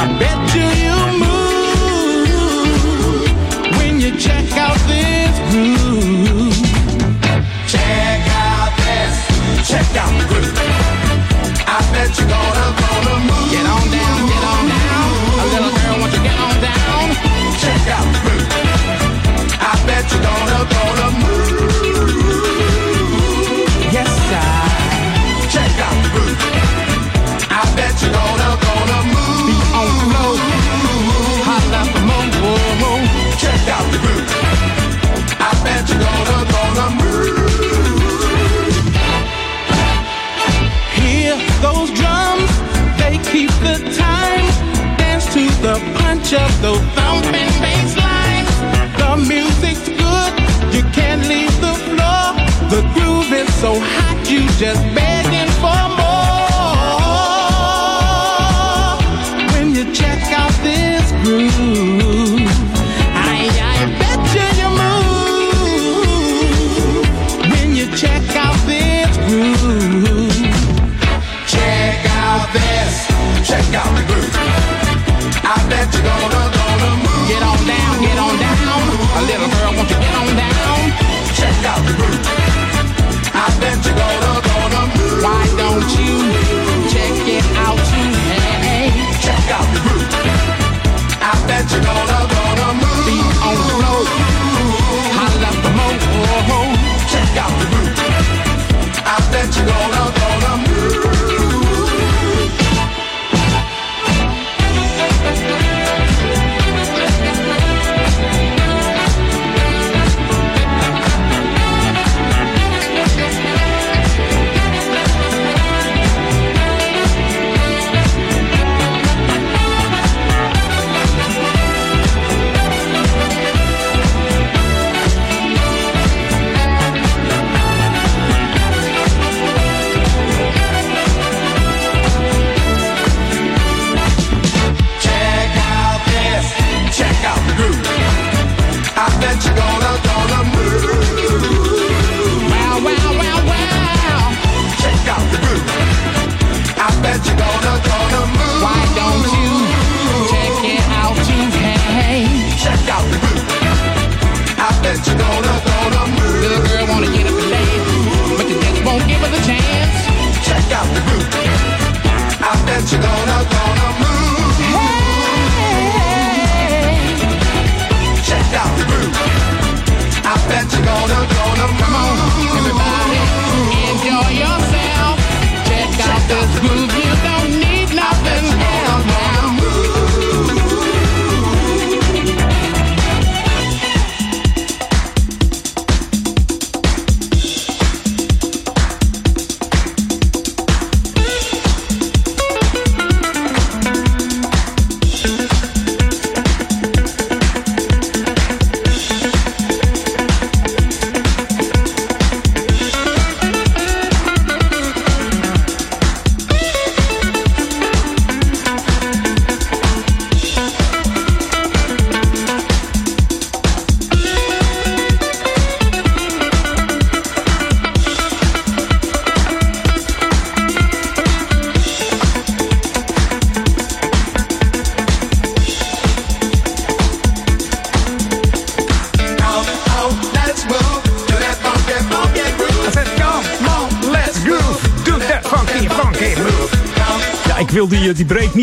I bet no, no.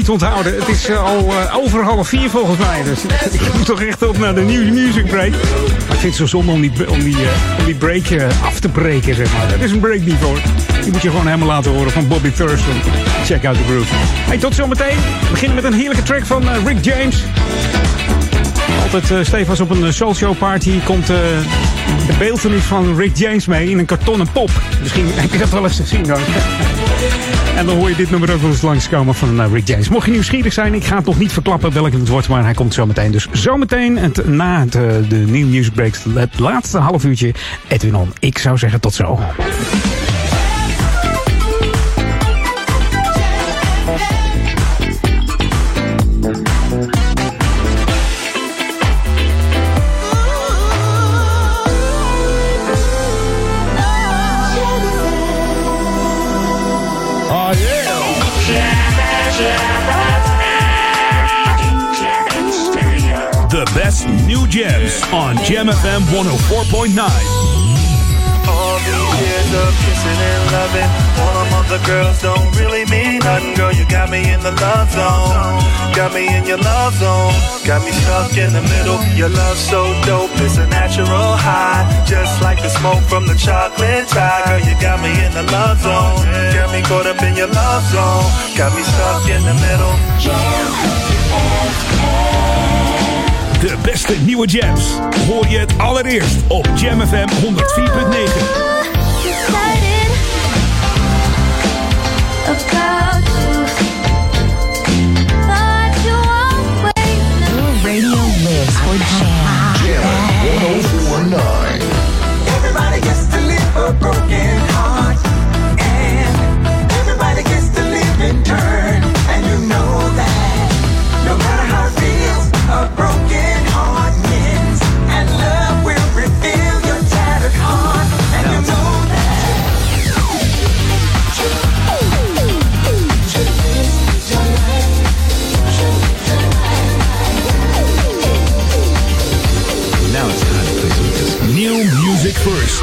Niet. Het is eh, al eh, over half vier volgens mij. Dus ik moet toch echt op naar de nieuwe music break. Maar ik vind het zo zonde om die, om die, eh, om die break af te breken, zeg maar. Dat is een hoor. Die moet je gewoon helemaal laten horen van Bobby Thurston. Check out the groove. Hey, tot zometeen. We beginnen met een heerlijke track van Rick James. Altijd uh, stevast op een Show party komt de beeldenis van Rick James mee in een kartonnen pop. Misschien heb je dat wel eens gezien dan. en dan hoor je dit nummer ook wel eens langskomen van uh, Rick James. Mocht je nieuwsgierig zijn, ik ga het nog niet verklappen welke het wordt, maar hij komt zo meteen. Dus zometeen het, na het, uh, de nieuwe Music Breaks, het laatste half uurtje, Edwin. Ik zou zeggen tot zo. Best new gems on Gem FM 104.9. All years of kissing and loving, girls don't really mean nothing. Girl, you got me in the love zone, got me in your love zone, got me stuck in the middle. Your love so dope, it's a natural high, just like the smoke from the chocolate tie. Girl, you got me in the love zone, got me caught up in your love zone, got me stuck in the middle. De beste nieuwe jams hoor je het allereerst op Jam FM 104.9. Radio lives for Jam. Jam 1049. Everybody gets first.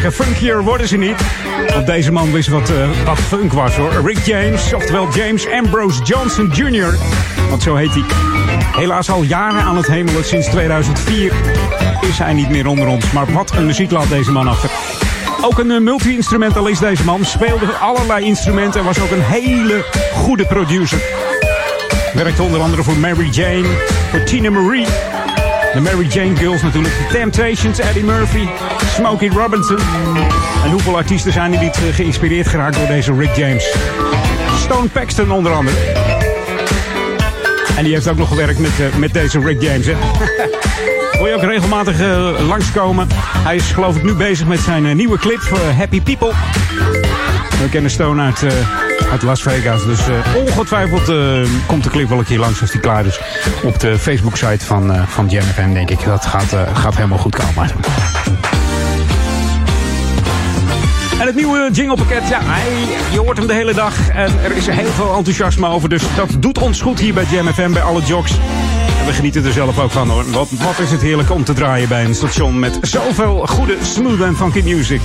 Zeggen, funkier worden ze niet. Want deze man wist wat, eh, wat funk was hoor. Rick James, oftewel James Ambrose Johnson Jr. Want zo heet hij. Helaas al jaren aan het hemelen. Sinds 2004 is hij niet meer onder ons. Maar wat een muziek laat deze man achter. Ook een eh, multi-instrumentalist deze man. Speelde allerlei instrumenten en was ook een hele goede producer. Werkte onder andere voor Mary Jane, voor Tina Marie. De Mary Jane Girls natuurlijk. The Temptations, Eddie Murphy, Smokey Robinson. En hoeveel artiesten zijn er niet eh, geïnspireerd geraakt door deze Rick James? Stone Paxton onder andere. En die heeft ook nog gewerkt met, eh, met deze Rick James. Hè? Wil je ook regelmatig eh, langskomen? Hij is geloof ik nu bezig met zijn nieuwe clip voor Happy People. We kennen Stone uit, uit Las Vegas. Dus ongetwijfeld komt de clip wel een keer langs als die klaar is. Op de Facebook-site van, van FM, denk ik. Dat gaat, gaat helemaal goed komen. En het nieuwe jinglepakket, ja, je hoort hem de hele dag. En er is heel veel enthousiasme over. Dus dat doet ons goed hier bij Jam FM, bij alle jogs. En we genieten er zelf ook van hoor. Wat, wat is het heerlijk om te draaien bij een station met zoveel goede, smooth en funky music.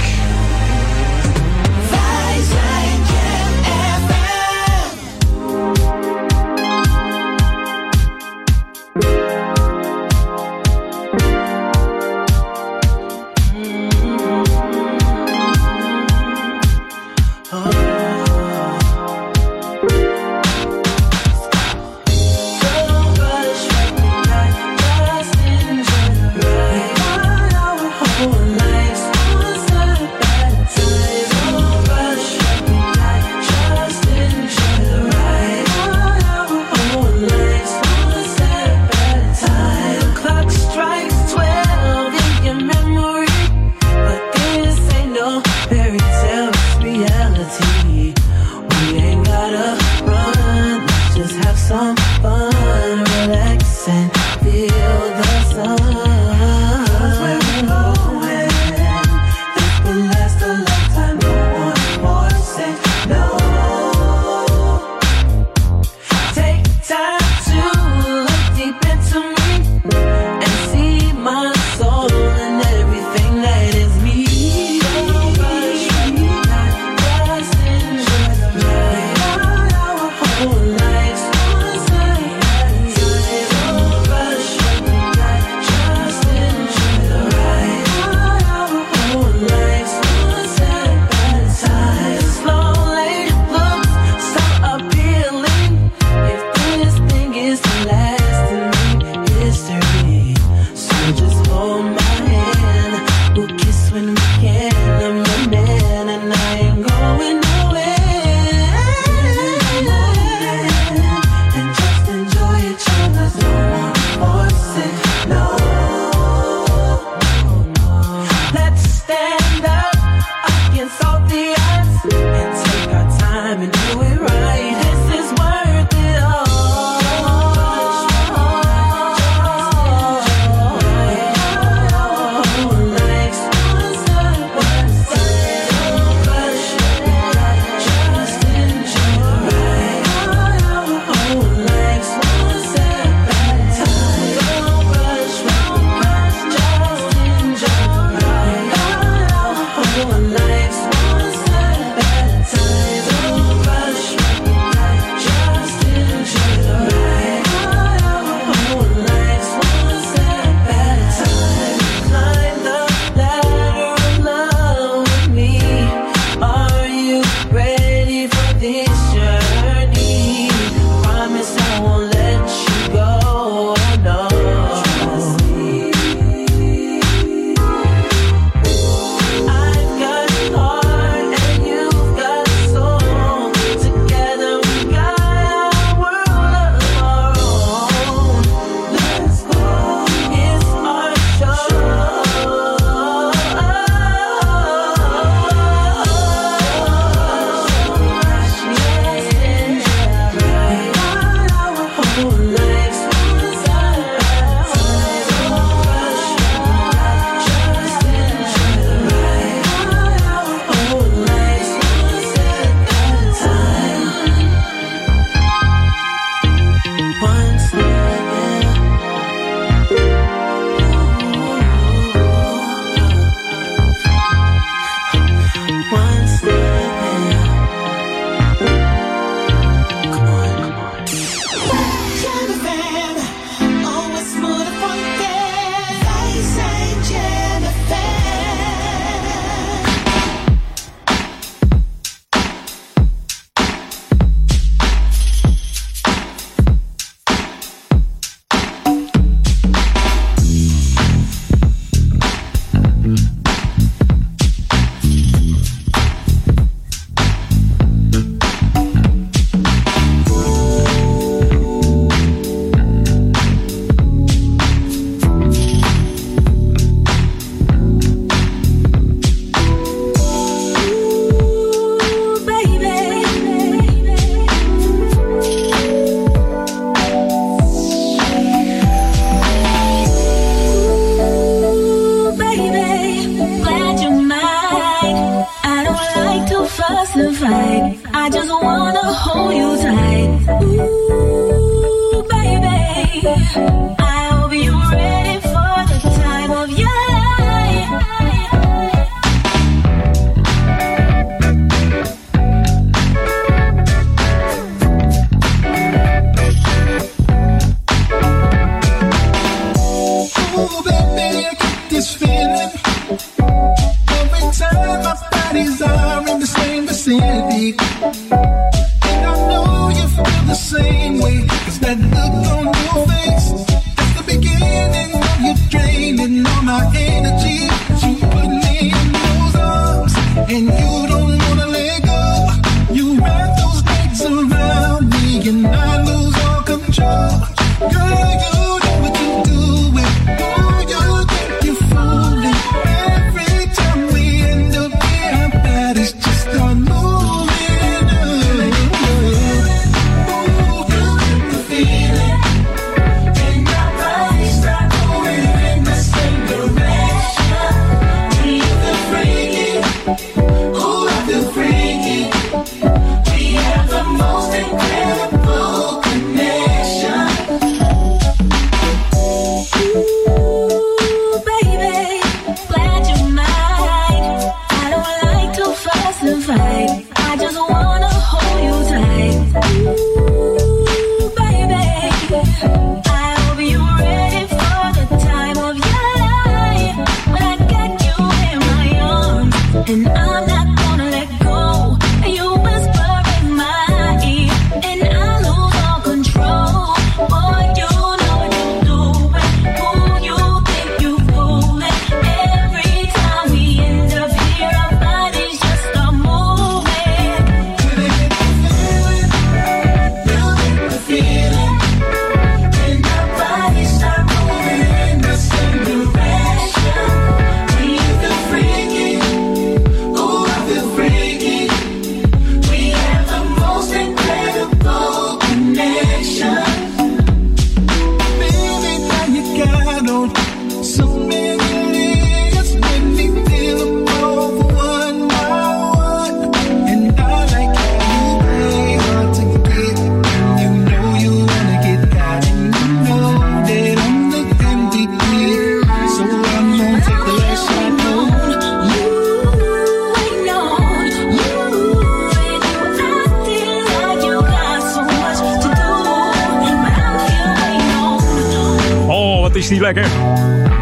Is die lekker.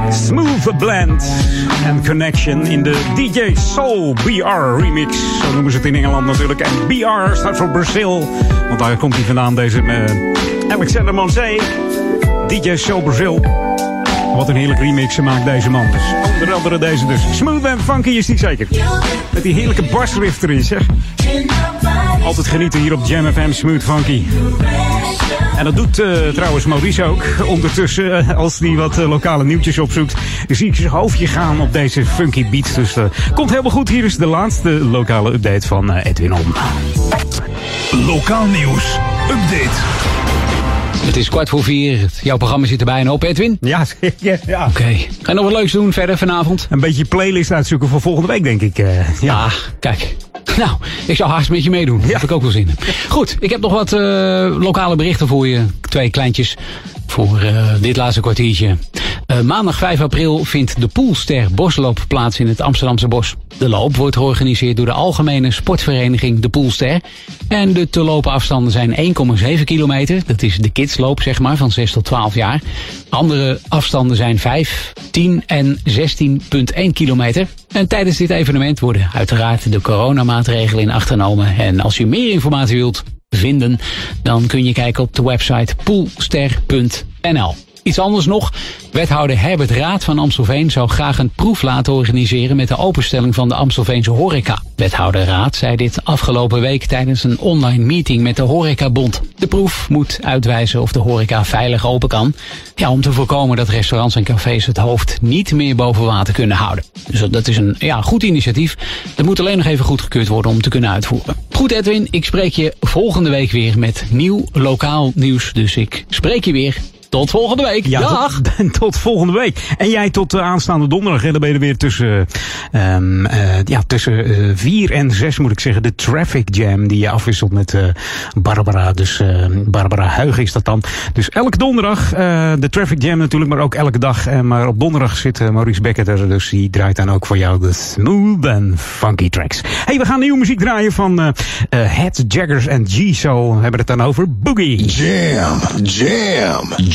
Smooth Blend en Connection in de DJ Soul BR remix. Zo noemen ze het in Engeland natuurlijk. En BR staat voor Brazil. Want daar komt hij vandaan, deze eh, Alexander Manzé. DJ Soul Brazil. Wat een heerlijk remix maakt deze man. Dus onder andere deze dus. Smooth and funky is die zeker. Met die heerlijke basriff erin zeg. Altijd genieten hier op Jam FM Smooth Funky. En dat doet eh, trouwens Maurice ook. Ondertussen, eh, als hij wat eh, lokale nieuwtjes opzoekt, zie ik zijn hoofdje gaan op deze funky beats. Dus komt helemaal goed. Hier is de laatste lokale update van Edwin Om. Lokaal nieuws. Update. Het is kwart voor vier. Jouw programma zit er bijna op, Edwin? Ja, ja. ja. Oké. Ga je nog wat leuks doen verder vanavond? Een beetje playlist uitzoeken voor volgende week, denk ik. eh, ja. Ah, kijk. Nou, ik zou haast met je meedoen. Daar heb ik ook wel zin in. Goed, ik heb nog wat eh, lokale berichten voor je. Twee kleintjes voor eh, dit laatste kwartiertje. Eh, maandag 5 april vindt de Poelster Bosloop plaats in het Amsterdamse Bos. De loop wordt georganiseerd door de Algemene Sportvereniging De Poelster. En de te lopen afstanden zijn 1,7 kilometer. Dat is de kidsloop, zeg maar, van 6 tot 12 jaar. Andere afstanden zijn 5, 10 en 16,1 kilometer. En tijdens dit evenement worden uiteraard de coronamaatregelen in acht genomen. En als je meer informatie wilt vinden, dan kun je kijken op de website poolster.nl. Iets anders nog. Wethouder Herbert Raad van Amstelveen zou graag een proef laten organiseren met de openstelling van de Amstelveense horeca. Wethouder Raad zei dit afgelopen week tijdens een online meeting met de Horecabond. De proef moet uitwijzen of de horeca veilig open kan. Ja, om te voorkomen dat restaurants en cafés het hoofd niet meer boven water kunnen houden. Dus dat is een ja, goed initiatief. Dat moet alleen nog even goedgekeurd worden om te kunnen uitvoeren. Goed Edwin, ik spreek je volgende week weer met nieuw lokaal nieuws. Dus ik spreek je weer. Tot volgende week. Ja, Dag! Tot, tot volgende week. En jij tot uh, aanstaande donderdag. Hè, dan ben je er weer tussen, um, uh, ja, tussen uh, vier en zes, moet ik zeggen. De Traffic Jam die je afwisselt met Barbara. Dus Barbara Huig is dat dan. Dus elke donderdag de Traffic Jam natuurlijk, maar ook elke dag. maar op donderdag zit Maurice Becker er. Dus die draait dan ook voor jou de smooth and funky tracks. hey, we gaan nieuwe muziek draaien van Head Jaggers en G-So. We hebben het dan over Boogie. Jam, jam,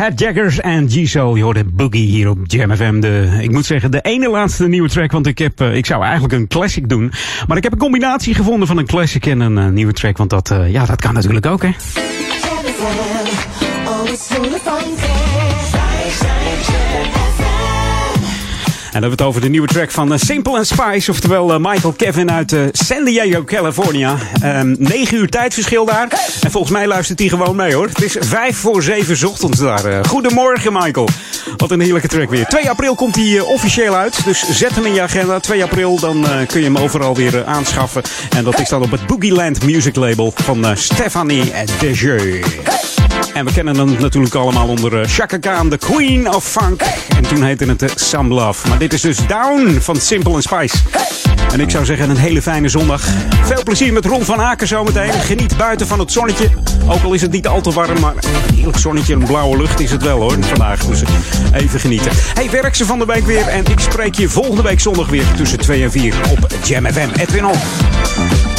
Head Jaggers en G-So. Je Boogie hier op Jam FM. De, ik moet zeggen, de ene laatste nieuwe track. Want ik, heb, uh, ik zou eigenlijk een classic doen. Maar ik heb een combinatie gevonden van een classic en een uh, nieuwe track. Want dat, uh, ja, dat kan natuurlijk ook, hè. Dan hebben we het over de nieuwe track van uh, Simple and Spice. Oftewel uh, Michael Kevin uit uh, San Diego, California. Um, 9 uur tijdverschil daar. En volgens mij luistert hij gewoon mee hoor. Het is 5 voor 7 ochtends daar. goedemorgen Michael. Wat een heerlijke track weer. 2 april komt hij officieel uit. Dus zet hem in je agenda. 2 april, dan kun je hem overal weer aanschaffen. En dat is dan op het Boogieland Music Label van Stephanie Desjeux. En we kennen hem natuurlijk allemaal onder uh, Chaka Khan, de Queen of Funk. En toen heette het uh, Some Love. Maar dit is dus Down van Simple Spice. En ik zou zeggen, een hele fijne zondag. Veel plezier met Ron van Aken zometeen. Geniet buiten van het zonnetje. Ook al is het niet al te warm, maar een heerlijk zonnetje en blauwe lucht is het wel hoor, vandaag. Dus even genieten. Hey, werk ze van de week weer. En ik spreek je volgende week zondag weer tussen 2 en 4 op Jam FM. Edwin On.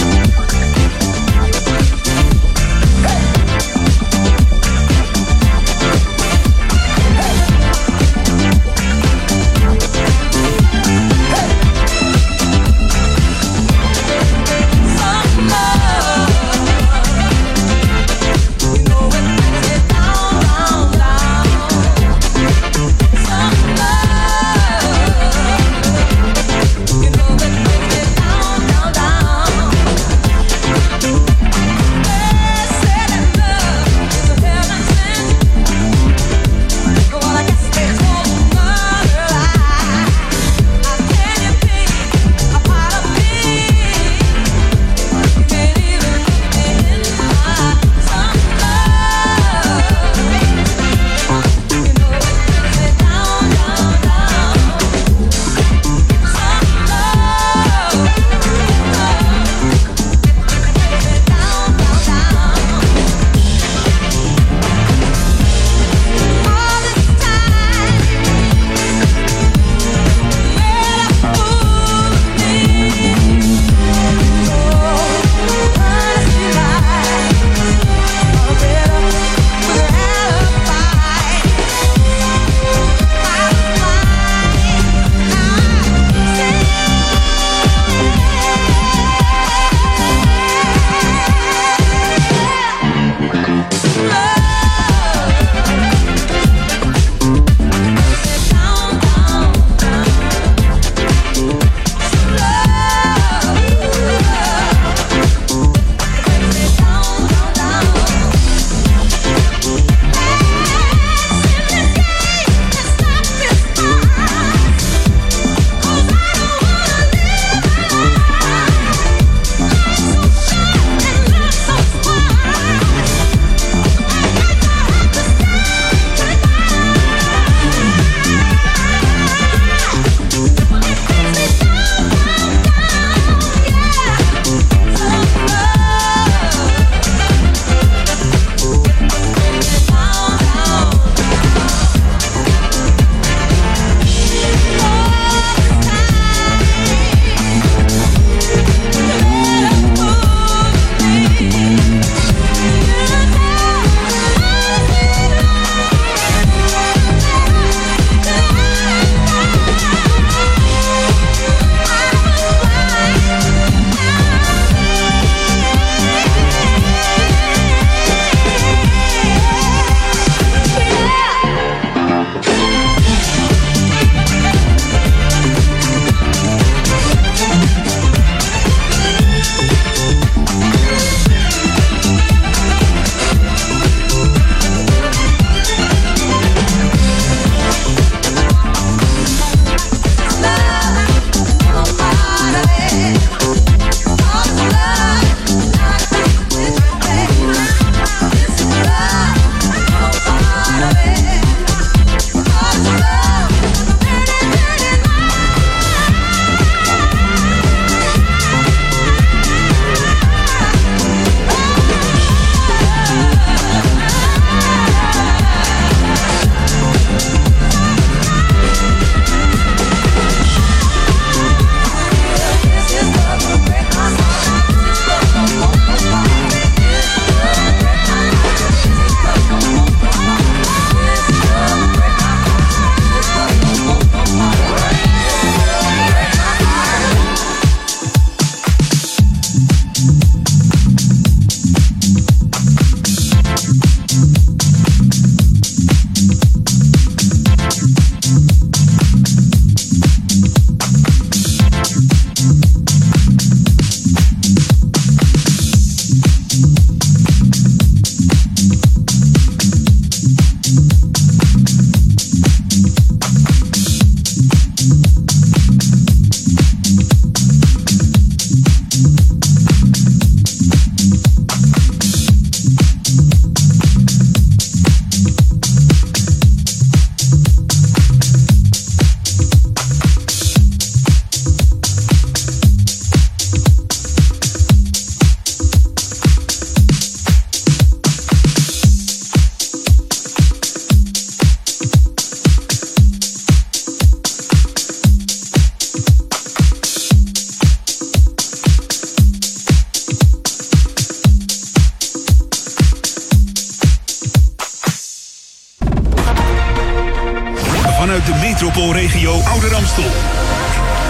Metropoolregio Ouder Amstel.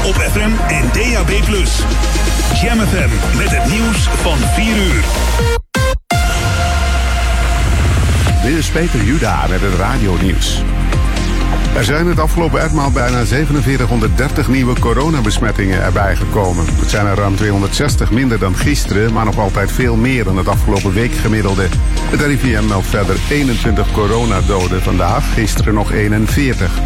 Op FM en DAB+. Jam FM met het nieuws van 4 uur. Dit is Peter Juda met het radionieuws. Er zijn het afgelopen etmaal bijna 4730 nieuwe coronabesmettingen erbij gekomen. Het zijn er ruim 260 minder dan gisteren, maar nog altijd veel meer dan het afgelopen week gemiddelde. Het RIVM meldt verder 21 coronadoden vandaag, gisteren nog 41.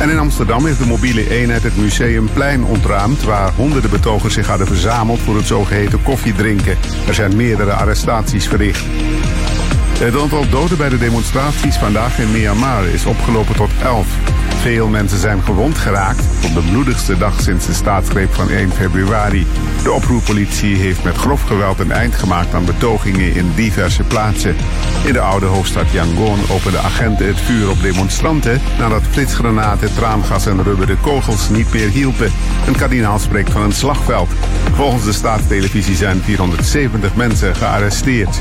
En in Amsterdam heeft de mobiele eenheid het Museumplein ontruimd, waar honderden betogers zich hadden verzameld voor het zogeheten koffiedrinken. Er zijn meerdere arrestaties verricht. Het aantal doden bij de demonstraties vandaag in Myanmar is opgelopen tot 11. Veel mensen zijn gewond geraakt op de bloedigste dag sinds de staatsgreep van 1 februari. De oproerpolitie heeft met grof geweld een eind gemaakt aan betogingen in diverse plaatsen. In de oude hoofdstad Yangon openden agenten het vuur op demonstranten nadat flitsgranaten, traangas en rubberen kogels niet meer hielpen. Een kardinaal spreekt van een slagveld. Volgens de staatstelevisie zijn 470 mensen gearresteerd.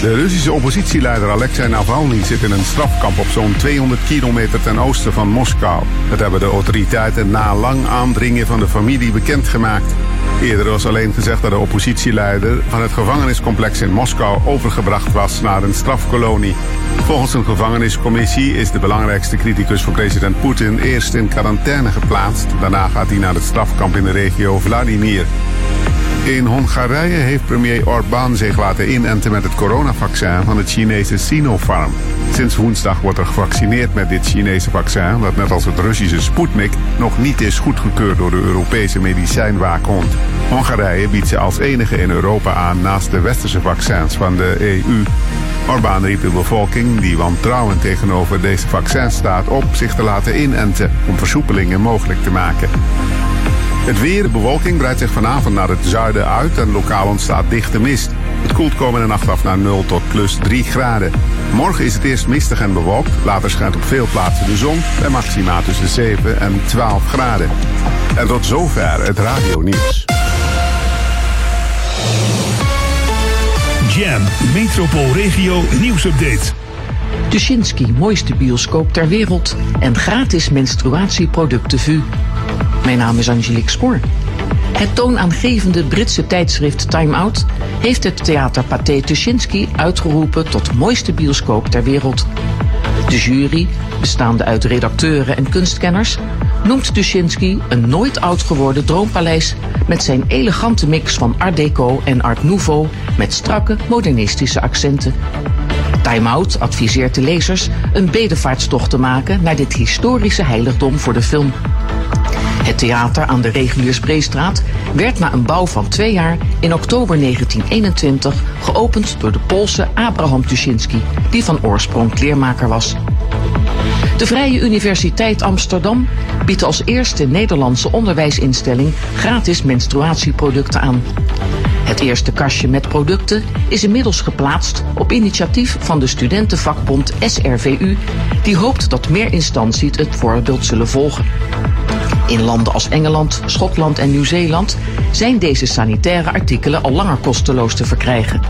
De Russische oppositieleider Alexei Navalny zit in een strafkamp op zo'n 200 kilometer ten oosten van Moskou. Dat hebben de autoriteiten na lang aandringen van de familie bekendgemaakt. Eerder was alleen gezegd dat de oppositieleider van het gevangeniscomplex in Moskou overgebracht was naar een strafkolonie. Volgens een gevangeniscommissie is de belangrijkste criticus voor president Poetin eerst in quarantaine geplaatst. Daarna gaat hij naar het strafkamp in de regio Vladimir. In Hongarije heeft premier Orbán zich laten inenten met het coronavaccin van het Chinese Sinopharm. Sinds woensdag wordt er gevaccineerd met dit Chinese vaccin, dat net als het Russische Sputnik nog niet is goedgekeurd door de Europese medicijnwaakhond. Hongarije biedt ze als enige in Europa aan naast de westerse vaccins van de EU. Orbán riep de bevolking, die wantrouwend tegenover deze vaccins staat, op zich te laten inenten om versoepelingen mogelijk te maken. Het weer, de bewolking breidt zich vanavond naar het zuiden uit en lokaal ontstaat dichte mist. Het koelt komende nacht af naar 0 tot plus 3 graden. Morgen is het eerst mistig en bewolkt. Later schijnt op veel plaatsen de zon bij maxima tussen 7 en 12 graden. En tot zover het radionieuws. Jam Metropoolregio nieuwsupdate. Tuschinski, mooiste bioscoop ter wereld en gratis menstruatieproducten VU. Mijn naam is Angelique Spoor. Het toonaangevende Britse tijdschrift Time Out heeft het theater Pathé Tuschinski uitgeroepen tot mooiste bioscoop ter wereld. De jury, bestaande uit redacteuren en kunstkenners, noemt Tuschinski een nooit oud geworden droompaleis met zijn elegante mix van Art Deco en Art Nouveau met strakke modernistische accenten. Time Out adviseert de lezers een bedevaartstocht te maken naar dit historische heiligdom voor de film. Het theater aan de Reguliersbreestraat werd na een bouw van twee jaar in oktober 1921 geopend door de Poolse Abraham Tuschinski, die van oorsprong kleermaker was. De Vrije Universiteit Amsterdam biedt als eerste Nederlandse onderwijsinstelling gratis menstruatieproducten aan. Het eerste kastje met producten is inmiddels geplaatst op initiatief van de studentenvakbond SRVU, die hoopt dat meer instanties het voorbeeld zullen volgen. In landen als Engeland, Schotland en Nieuw-Zeeland zijn deze sanitaire artikelen al langer kosteloos te verkrijgen.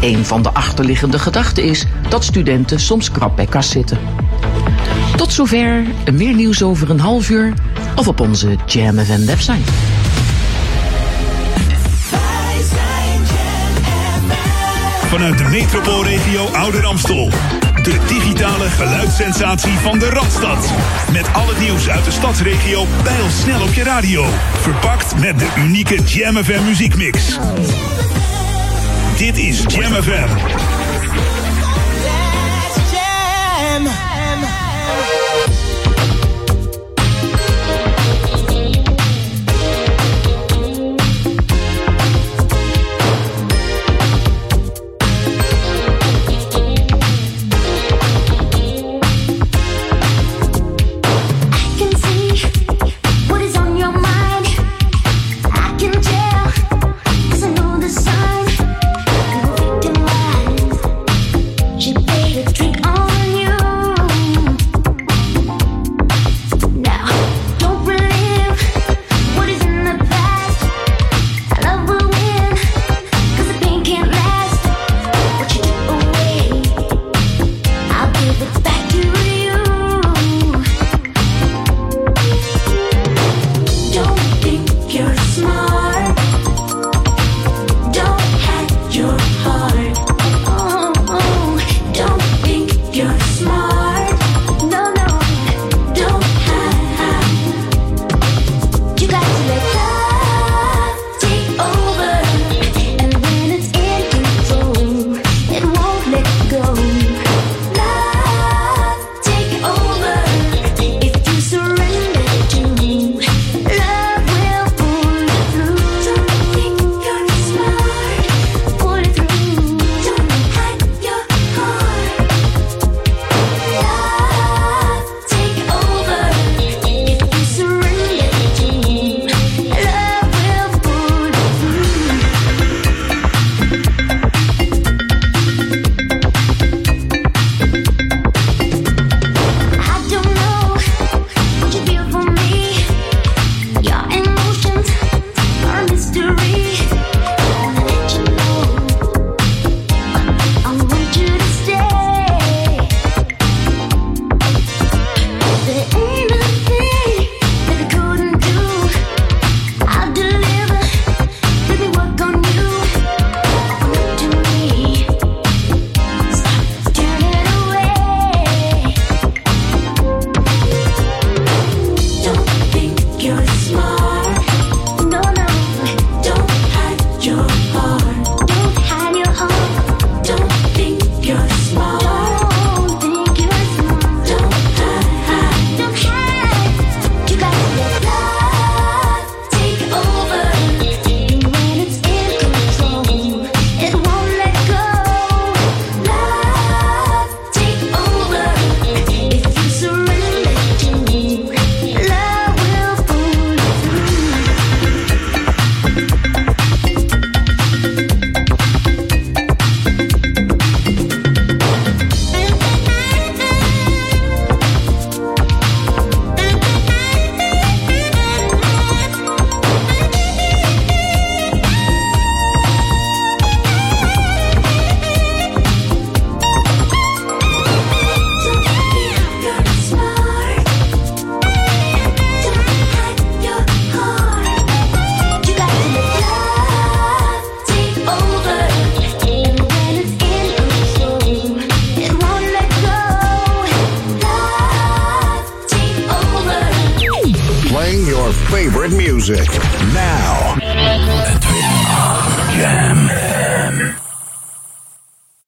Een van de achterliggende gedachten is dat studenten soms krap bij kas zitten. Tot zover, meer nieuws over een half uur of op onze Jam FM website. Vanuit de metropoolregio Ouder Amstel. De digitale geluidssensatie van de Radstad. Met al het nieuws uit de stadsregio snel op je radio. Verpakt met de unieke Jam FM muziekmix. Dit is Jam FM.